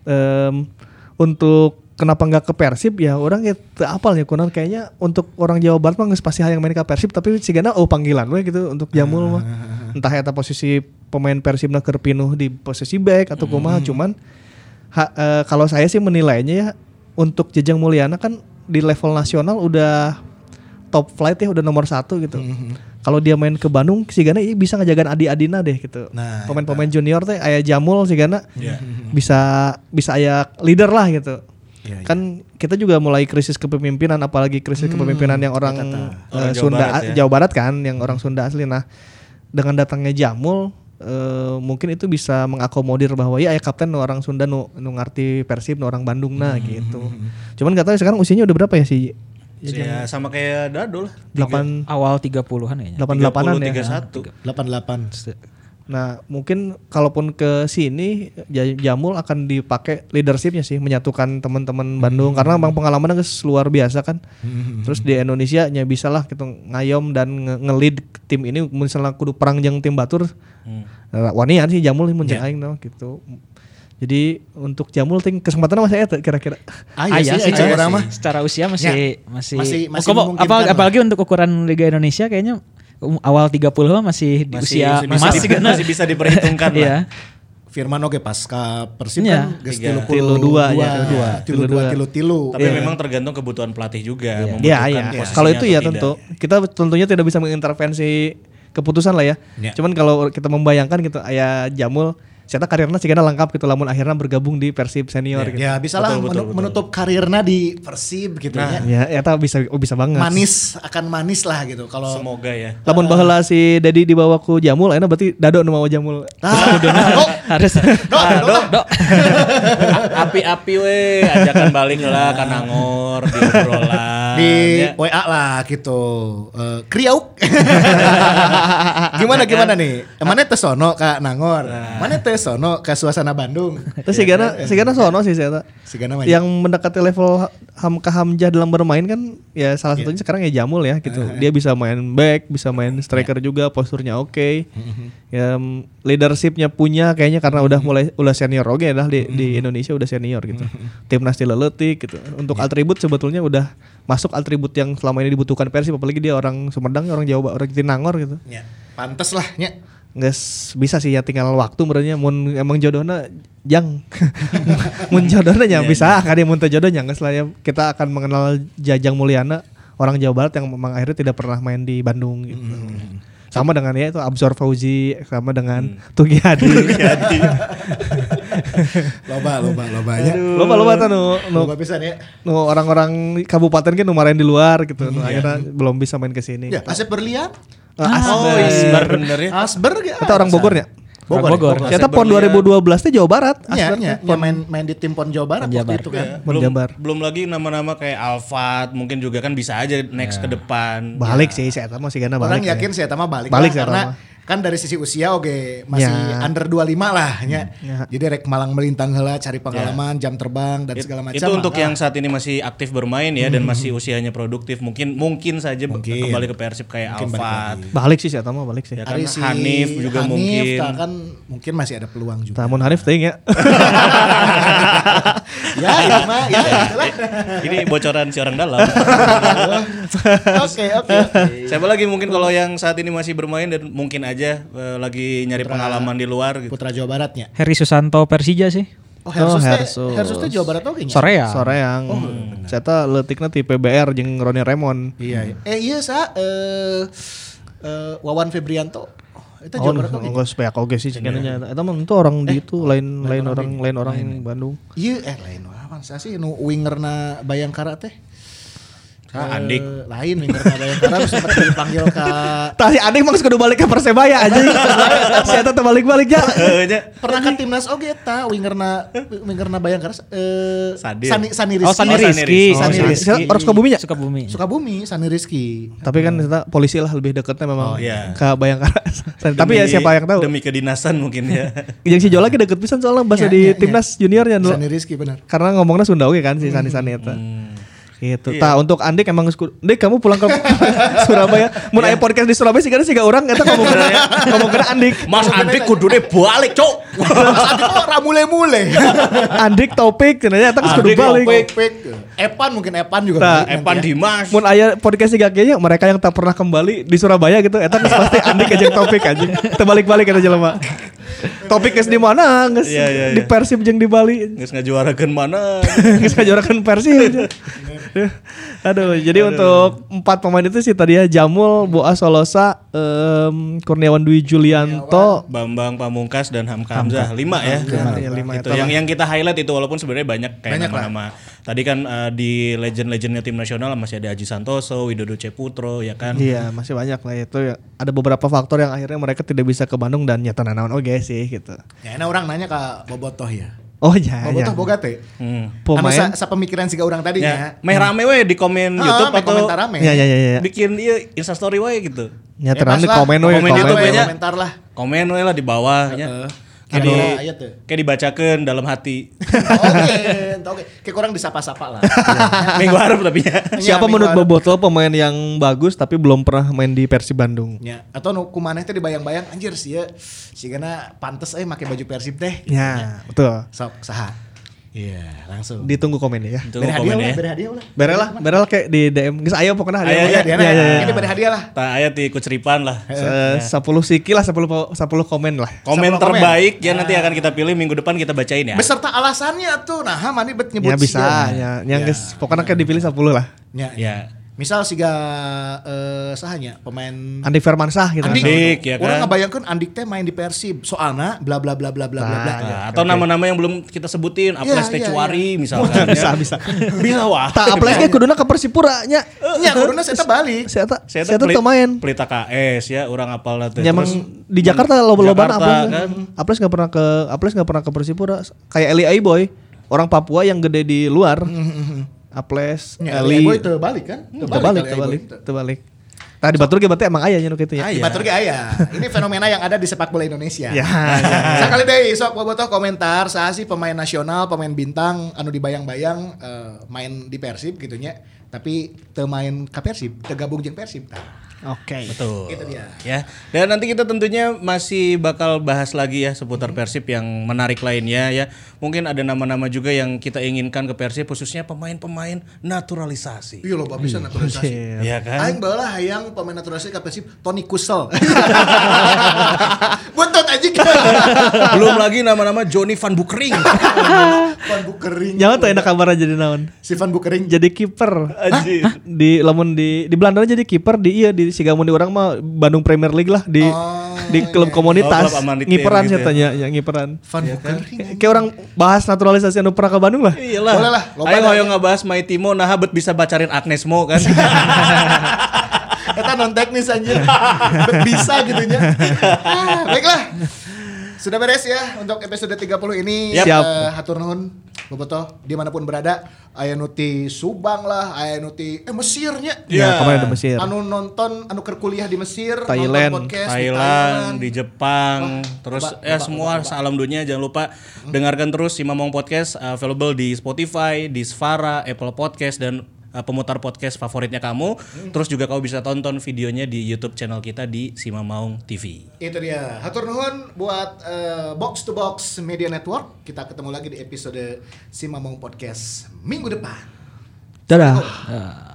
Em, untuk kenapa nggak ke Persib? Ya orang ya apal ya kunaon kayaknya untuk orang Jawa Barat mah geus pasti hayang main ke Persib tapi si Gana oh panggilan we gitu untuk Jamul mah. Entah eta posisi pemain Persibna keur pinuh di posisi back atau kumaha cuman ha- eh, kalau saya sih menilainya ya untuk Jejang Mulyana kan di level nasional udah top flight ya udah nomor satu gitu. Kalau dia main ke Bandung si Gana iya bisa ngejagaan adi-adina deh gitu. Nah, pemain-pemain junior teh aya Jamul si Gana. Iya. bisa bisa aya leader lah gitu Iya. kan kita juga mulai krisis kepemimpinan apalagi krisis kepemimpinan yang orang, kata. eh, Orang Jawa Sunda Barat ya. Jawa Barat kan yang orang Sunda asli nah dengan datangnya Jamul eh, mungkin itu bisa mengakomodir bahwa ya ya kapten orang Sunda nu, nu ngarti Persib nu orang Bandung nah gitu cuman gak tahu sekarang usianya udah berapa ya si Ya sama kayak lah. delapan Awal 30-an kayaknya. delapan delapanan ya 31. 88. Nah, mungkin kalaupun ke sini Ja- Jamul akan dipakai leadershipnya sih menyatukan teman-teman Bandung karena bang pengalamannya geus luar biasa kan. Terus di Indonesia nya bisa lah gitu ngayom dan nge- nge-lead tim ini misalnya kudu perang jeung tim Batur. Hmm. Nah, wanian sih Jamul mun yeah. aing no, gitu. Jadi untuk Jamul ting kesempatan masih eta kira-kira. Ah, iya sih, sih, aya aya orang sih. mah. Secara usia masih masih Masih- masih Kok- memungkinkan apa, lah. apalagi untuk ukuran Liga Indonesia kayaknya awal 30 mah masih di Masih, usia masih, masih bisa, masih bisa diperhitungkan Iya. lah. Firman oke pas ke Persib Iya. kan geus. 32 Tilu dua, ya, tilu dua. tilu Tilu dua dua. tilu tilu. Tapi memang tergantung kebutuhan pelatih juga. Iya, membutuhkan iya. posisinya Kalau itu atau ya tidak. tentu kita tentunya tidak bisa mengintervensi keputusan lah ya. Iya. Cuman kalau kita membayangkan gitu, ayah Jamul, saya karirnya sih lengkap gitu, lamun akhirnya bergabung di Persib senior gitu. Ya bisa lah Betul, betul, menu- betul. menutup karirnya di Persib gitu ya. Ya, eta bisa oh, bisa banget. Manis akan manis lah gitu kalau Semoga ya. Lamun baheula si Dedi dibawa ku Jamul, ayeuna berarti Dado nu mau Jamul. Ah, oh, Harus Dok, dok, dok. Api-api we, ajakan balik lah ke Nangor, di obrolan. Di ya. WA lah gitu. Eh, kriauk. gimana gimana nih? Mana teh sono ka Nangor? Mana teh sono ke suasana Bandung? Terus si Gana, si Gana sono sih saya Si Gana mah yang mendekati level Hamka Hamzah dalam bermain kan ya salah satunya sekarang ya Jamul ya gitu. Dia bisa main back, bisa main striker juga, posturnya oke. Ya mm, leadershipnya punya kayaknya karena udah mulai udah senior oke dah di, di Indonesia udah senior gitu. Timnas Tileletik gitu. Untuk atribut sebetulnya udah masuk atribut yang selama ini dibutuhkan Persib apalagi dia orang Sumedang, orang Jawa, orang Jatinangor gitu. Ya, pantes lah nya. nggak bisa sih ya tinggal waktu merenya mun emang jodohnya jang. Mun jodohnya ya bisa. kali mun teu jodohnya nggak lah ya. Kita akan mengenal Jajang Mulyana orang Jawa Barat yang memang akhirnya tidak pernah main di Bandung gitu. Sama dengan ya itu Absor Fauzi sama dengan Tugi Hadi Loba loba loba ya. loba loba tuh nu nu, Loba pisan ya. nu orang-orang kabupaten kan nu marahin di luar gitu nu akhirnya belum bisa main ke sini Ya, Asep berlian. Eh, Asber. Oh iya, bener ya. Asber ya. Kita orang Bogor ya Bogor. Bogor. Bogor. Ternyata PON Asep 2012 teh Jawa Barat Ya, Asber ya, ya, main main di tim PON Jawa Barat PON waktu Jabar. itu kan. Ya, belum, Jabar. belum lagi nama-nama kayak Alfat mungkin juga kan bisa aja next ke depan. balik sih saya masih gana balik Orang ya. yakin saya mah balik, Balik saya karena. Kan dari sisi usia oke masih Ya. under 25 lah ya. Ya. Jadi rek malang melintang heula cari pengalaman, jam terbang dan segala macam. Itu untuk lah. yang saat ini masih aktif bermain ya dan masih usianya produktif. Mungkin mungkin saja Mungkin. kembali ke Persib kayak Mungkin balik Alfat. Balik sih saya mah balik sih. Ya kan si Hanif juga Hanif, mungkin. tak kan mungkin masih ada peluang juga. Namun Hanif teuing ya. ya itu mah ya itulah. Ini bocoran si orang dalam. Oke oke. Siapa lagi mungkin kalau yang saat ini masih bermain dan mungkin aja eh, lagi nyari pengalaman di luar gitu. Putra Jawa Baratnya. Heri Susanto Persija sih. Oh, Hersus teh, Hersus. Hersus teh Jawa Barat oke nya? Sore ya. Sore yang saya tak letiknya ti PBR jeung Roni Raymond. Iya. iya. Eh iya sa eh eh, Wawan Febrianto. Itu Oh, Jawa Barat oke. enggak supaya oke sih cenanya. Eta mah itu orang di itu lain lain orang lain orang Bandung. Iya eh lain Wawan saya sih nu wingerna Bayangkara teh. Ah, Andik. Eh, lain wingerna Bayangkara terus sempat dipanggil ke Tah si Adik mah kudu balik ke Persebaya aja. si Eta teh balik-balik ya. Eh, pernah ke timnas oge ta wingerna wingerna Bayangkara eh Sadir. Sani Sani Rizky. Oh Sani Oh, Sani Rizky. Rizky. Sani Oh, Rizky. Orang Sukabumi ya? Sukabumi. Sukabumi Sani Rizky. Tapi kan kita polisi lah lebih deketnya memang Oh, iya. ke Bayangkara. Tapi ya siapa yang tahu? Demi kedinasan mungkin ya. Yang si Jola ke deket pisan soalnya bahasa Ya, di ya, ya. timnas juniornya dulu. Sani Rizky benar. Karena ngomongnya Sunda oke kan si Sani Sani eta. Gitu. Tah untuk Andik emang sku- Dik kamu pulang ke Surabaya. Mun aya podcast di Surabaya sih kan sih orang eta ngomong ngomong Andik. Mas Andik kudune balik, Cok. Saat itu ramule-mule. Andik topik cenanya eta geus kudu Andik balik. topik. Epan mungkin Epan juga. Nah, Epan ya. Dimas. Mun aya podcast siga kayaknya mereka yang tak pernah kembali di Surabaya gitu eta geus pasti Andik aja yang topik aja. Teu balik-balik eta jelema. Topik geus di mana? Geus Iya, iya, di iya. Persib jeung di Bali. Geus ngajuarakeun mana? Geus ngajorakeun Persib. Aduh, jadi untuk empat pemain itu sih tadi ya Jamul, Boa Solosa, em, Kurniawan Dwi Julianto, Bambang Pamungkas dan Hamka Hamzah lima ya. Lima, ya, lima itu yang yang kita highlight itu walaupun sebenarnya banyak kayak nama-nama. Tadi kan eh, di legend-legendnya tim nasional masih ada Aji Santoso, Widodo Ceputro ya kan. Iya, masih banyak lah itu ya. Ada beberapa faktor yang akhirnya mereka tidak bisa ke Bandung dan nyata nanaon oke sih gitu. Ya, nah orang nanya ke Bobotoh ya. Oh ya, Bobotoh ya. boga teh. Hmm. Anu sa, sa pemikiran siga orang tadi Ya, ya. meh rame we di komen Ah, YouTube atau komentar rame. Ya ya ya ya. bikin iya Insta story we gitu. Nyata Bebas nanti lah. komen we Komen komen. YouTube we, aja. komentar lah. Komen we lah di bawah ya. Teh. Kayak dibacakan dalam hati. Oke, oke. Kayak kurang disapa-sapa lah. Minggu harap tapi ya. Siapa Minggu menurut. Boboto pemain yang bagus tapi belum pernah main di Persib Bandung? Ya, atau nu kumaneh teh dibayang-bayang anjir sih ya. Sigana pantes eh make baju Persib teh. Ya, betul. Sok saha. Iya, langsung. Ditunggu komen ya. Tunggu Beri hadiah komen lah, ya. beri hadiah lah. Berel lah, berel kayak di DM. Geus ayo pokoknya Ayo, hadiah. ayo, Iya, Ya, ya, ya. Ini beri hadiah lah. Tak ayat di kuceripan lah. Se- 10 siki lah 10 po- 10 komen lah. Komen Sepuluh terbaik ya nanti akan kita pilih minggu depan kita bacain ya. Beserta alasannya tuh. Nah, mani bet nyebut Ya bisa, ya. Yang geus pokoknya kayak dipilih 10 lah. Ya. Ya. Misal siga eh sahanya pemain Andi Firmansyah gitu. Andik, Andik, ya kan? Orang ngebayangkan Andik teh main di Persib. Soalnya bla bla bla bla bla bla bla. Nah, atau nama-nama yang belum kita sebutin, Aples iya, Tecuari misalkan. Bisa, ya. bisa. Bisa wah. Tak apalagi kuduna ke Persipura nya. Nya kuduna saya balik. Saya tak Saya tak main. Pelita KS ya, orang apal nanti. Ya di Jakarta loba-loba Jakarta, Aples kan. Aples nggak pernah ke Aples nggak pernah ke Persipura. Kayak Eli Aiboy, orang Papua yang gede di luar. Aples, Nya Eli, Boy teu balik kan? Teu terbalik, terbalik, terbalik. Tadi batur ge berarti emang ayahnya nu kitu ya. Di Batur ge aya. Ini fenomena yang ada di sepak bola Indonesia. Ya, Sekali deh sok bobotoh komentar saha sih pemain nasional, pemain bintang anu dibayang-bayang eh, main di Persib gitu nya. Tapi teu main ka Persib, teu gabung jeung Persib. Nah, Oke. Betul. Itu dia. Ya. Dan nanti kita tentunya masih bakal bahas lagi ya seputar Persib yang menarik lainnya ya. Mungkin ada nama-nama juga yang kita inginkan ke Persib khususnya pemain-pemain naturalisasi. Iya loba bisa naturalisasi. Iya kan? Aing baheula hayang pemain naturalisasi ka Persib Tony Kusel. Buntut aja Belum lagi nama-nama Johnny Van Bukering. Van Bukering. Jangan tuh enak kabar jadi naon. Si Van Bukering Jadi kiper. Anjir. Di lamun di di Belanda jadi kiper di iya di Sigamun di orang mah Bandung Premier League lah di Oh, di klub komunitas. Oh, klub ngiperan gitu saya ya. tanya, ya ngiperan. Van Bukering. Kayak orang bahas naturalisasi anu pernah ke Bandung lah. Iyalah. Boleh lah, Ayo hoyong ngebahas My Timo nah bet bisa bacarin Agnes Mo kan. Eta non teknis anjir. Bisa gitu nya. Ah, baiklah. Sudah beres ya untuk episode 30 ini. Yap. Siap. Eh, hatur nuhun Bobotoh di mana pun berada, aya nuti Subang lah, aya nuti eh Mesirnya. Ya, kemarin ada Mesir. Anu nonton, anu keur kuliah di Mesir, Thailand. nonton podcast di Thailand, di Jepang, terus coba, ya coba, semua salam dunia jangan lupa dengarkan terus si Mamong Podcast uh, available di Spotify, di Svara, Apple Podcast dan uh, pemutar podcast favoritnya kamu. Terus juga kamu bisa tonton videonya di YouTube channel kita di Si Mamong TV. Itu dia. Hatur nuhun buat eh, Box to Box Media Network. Kita ketemu lagi di episode Si Mamong Podcast minggu depan. Dadah. Ya.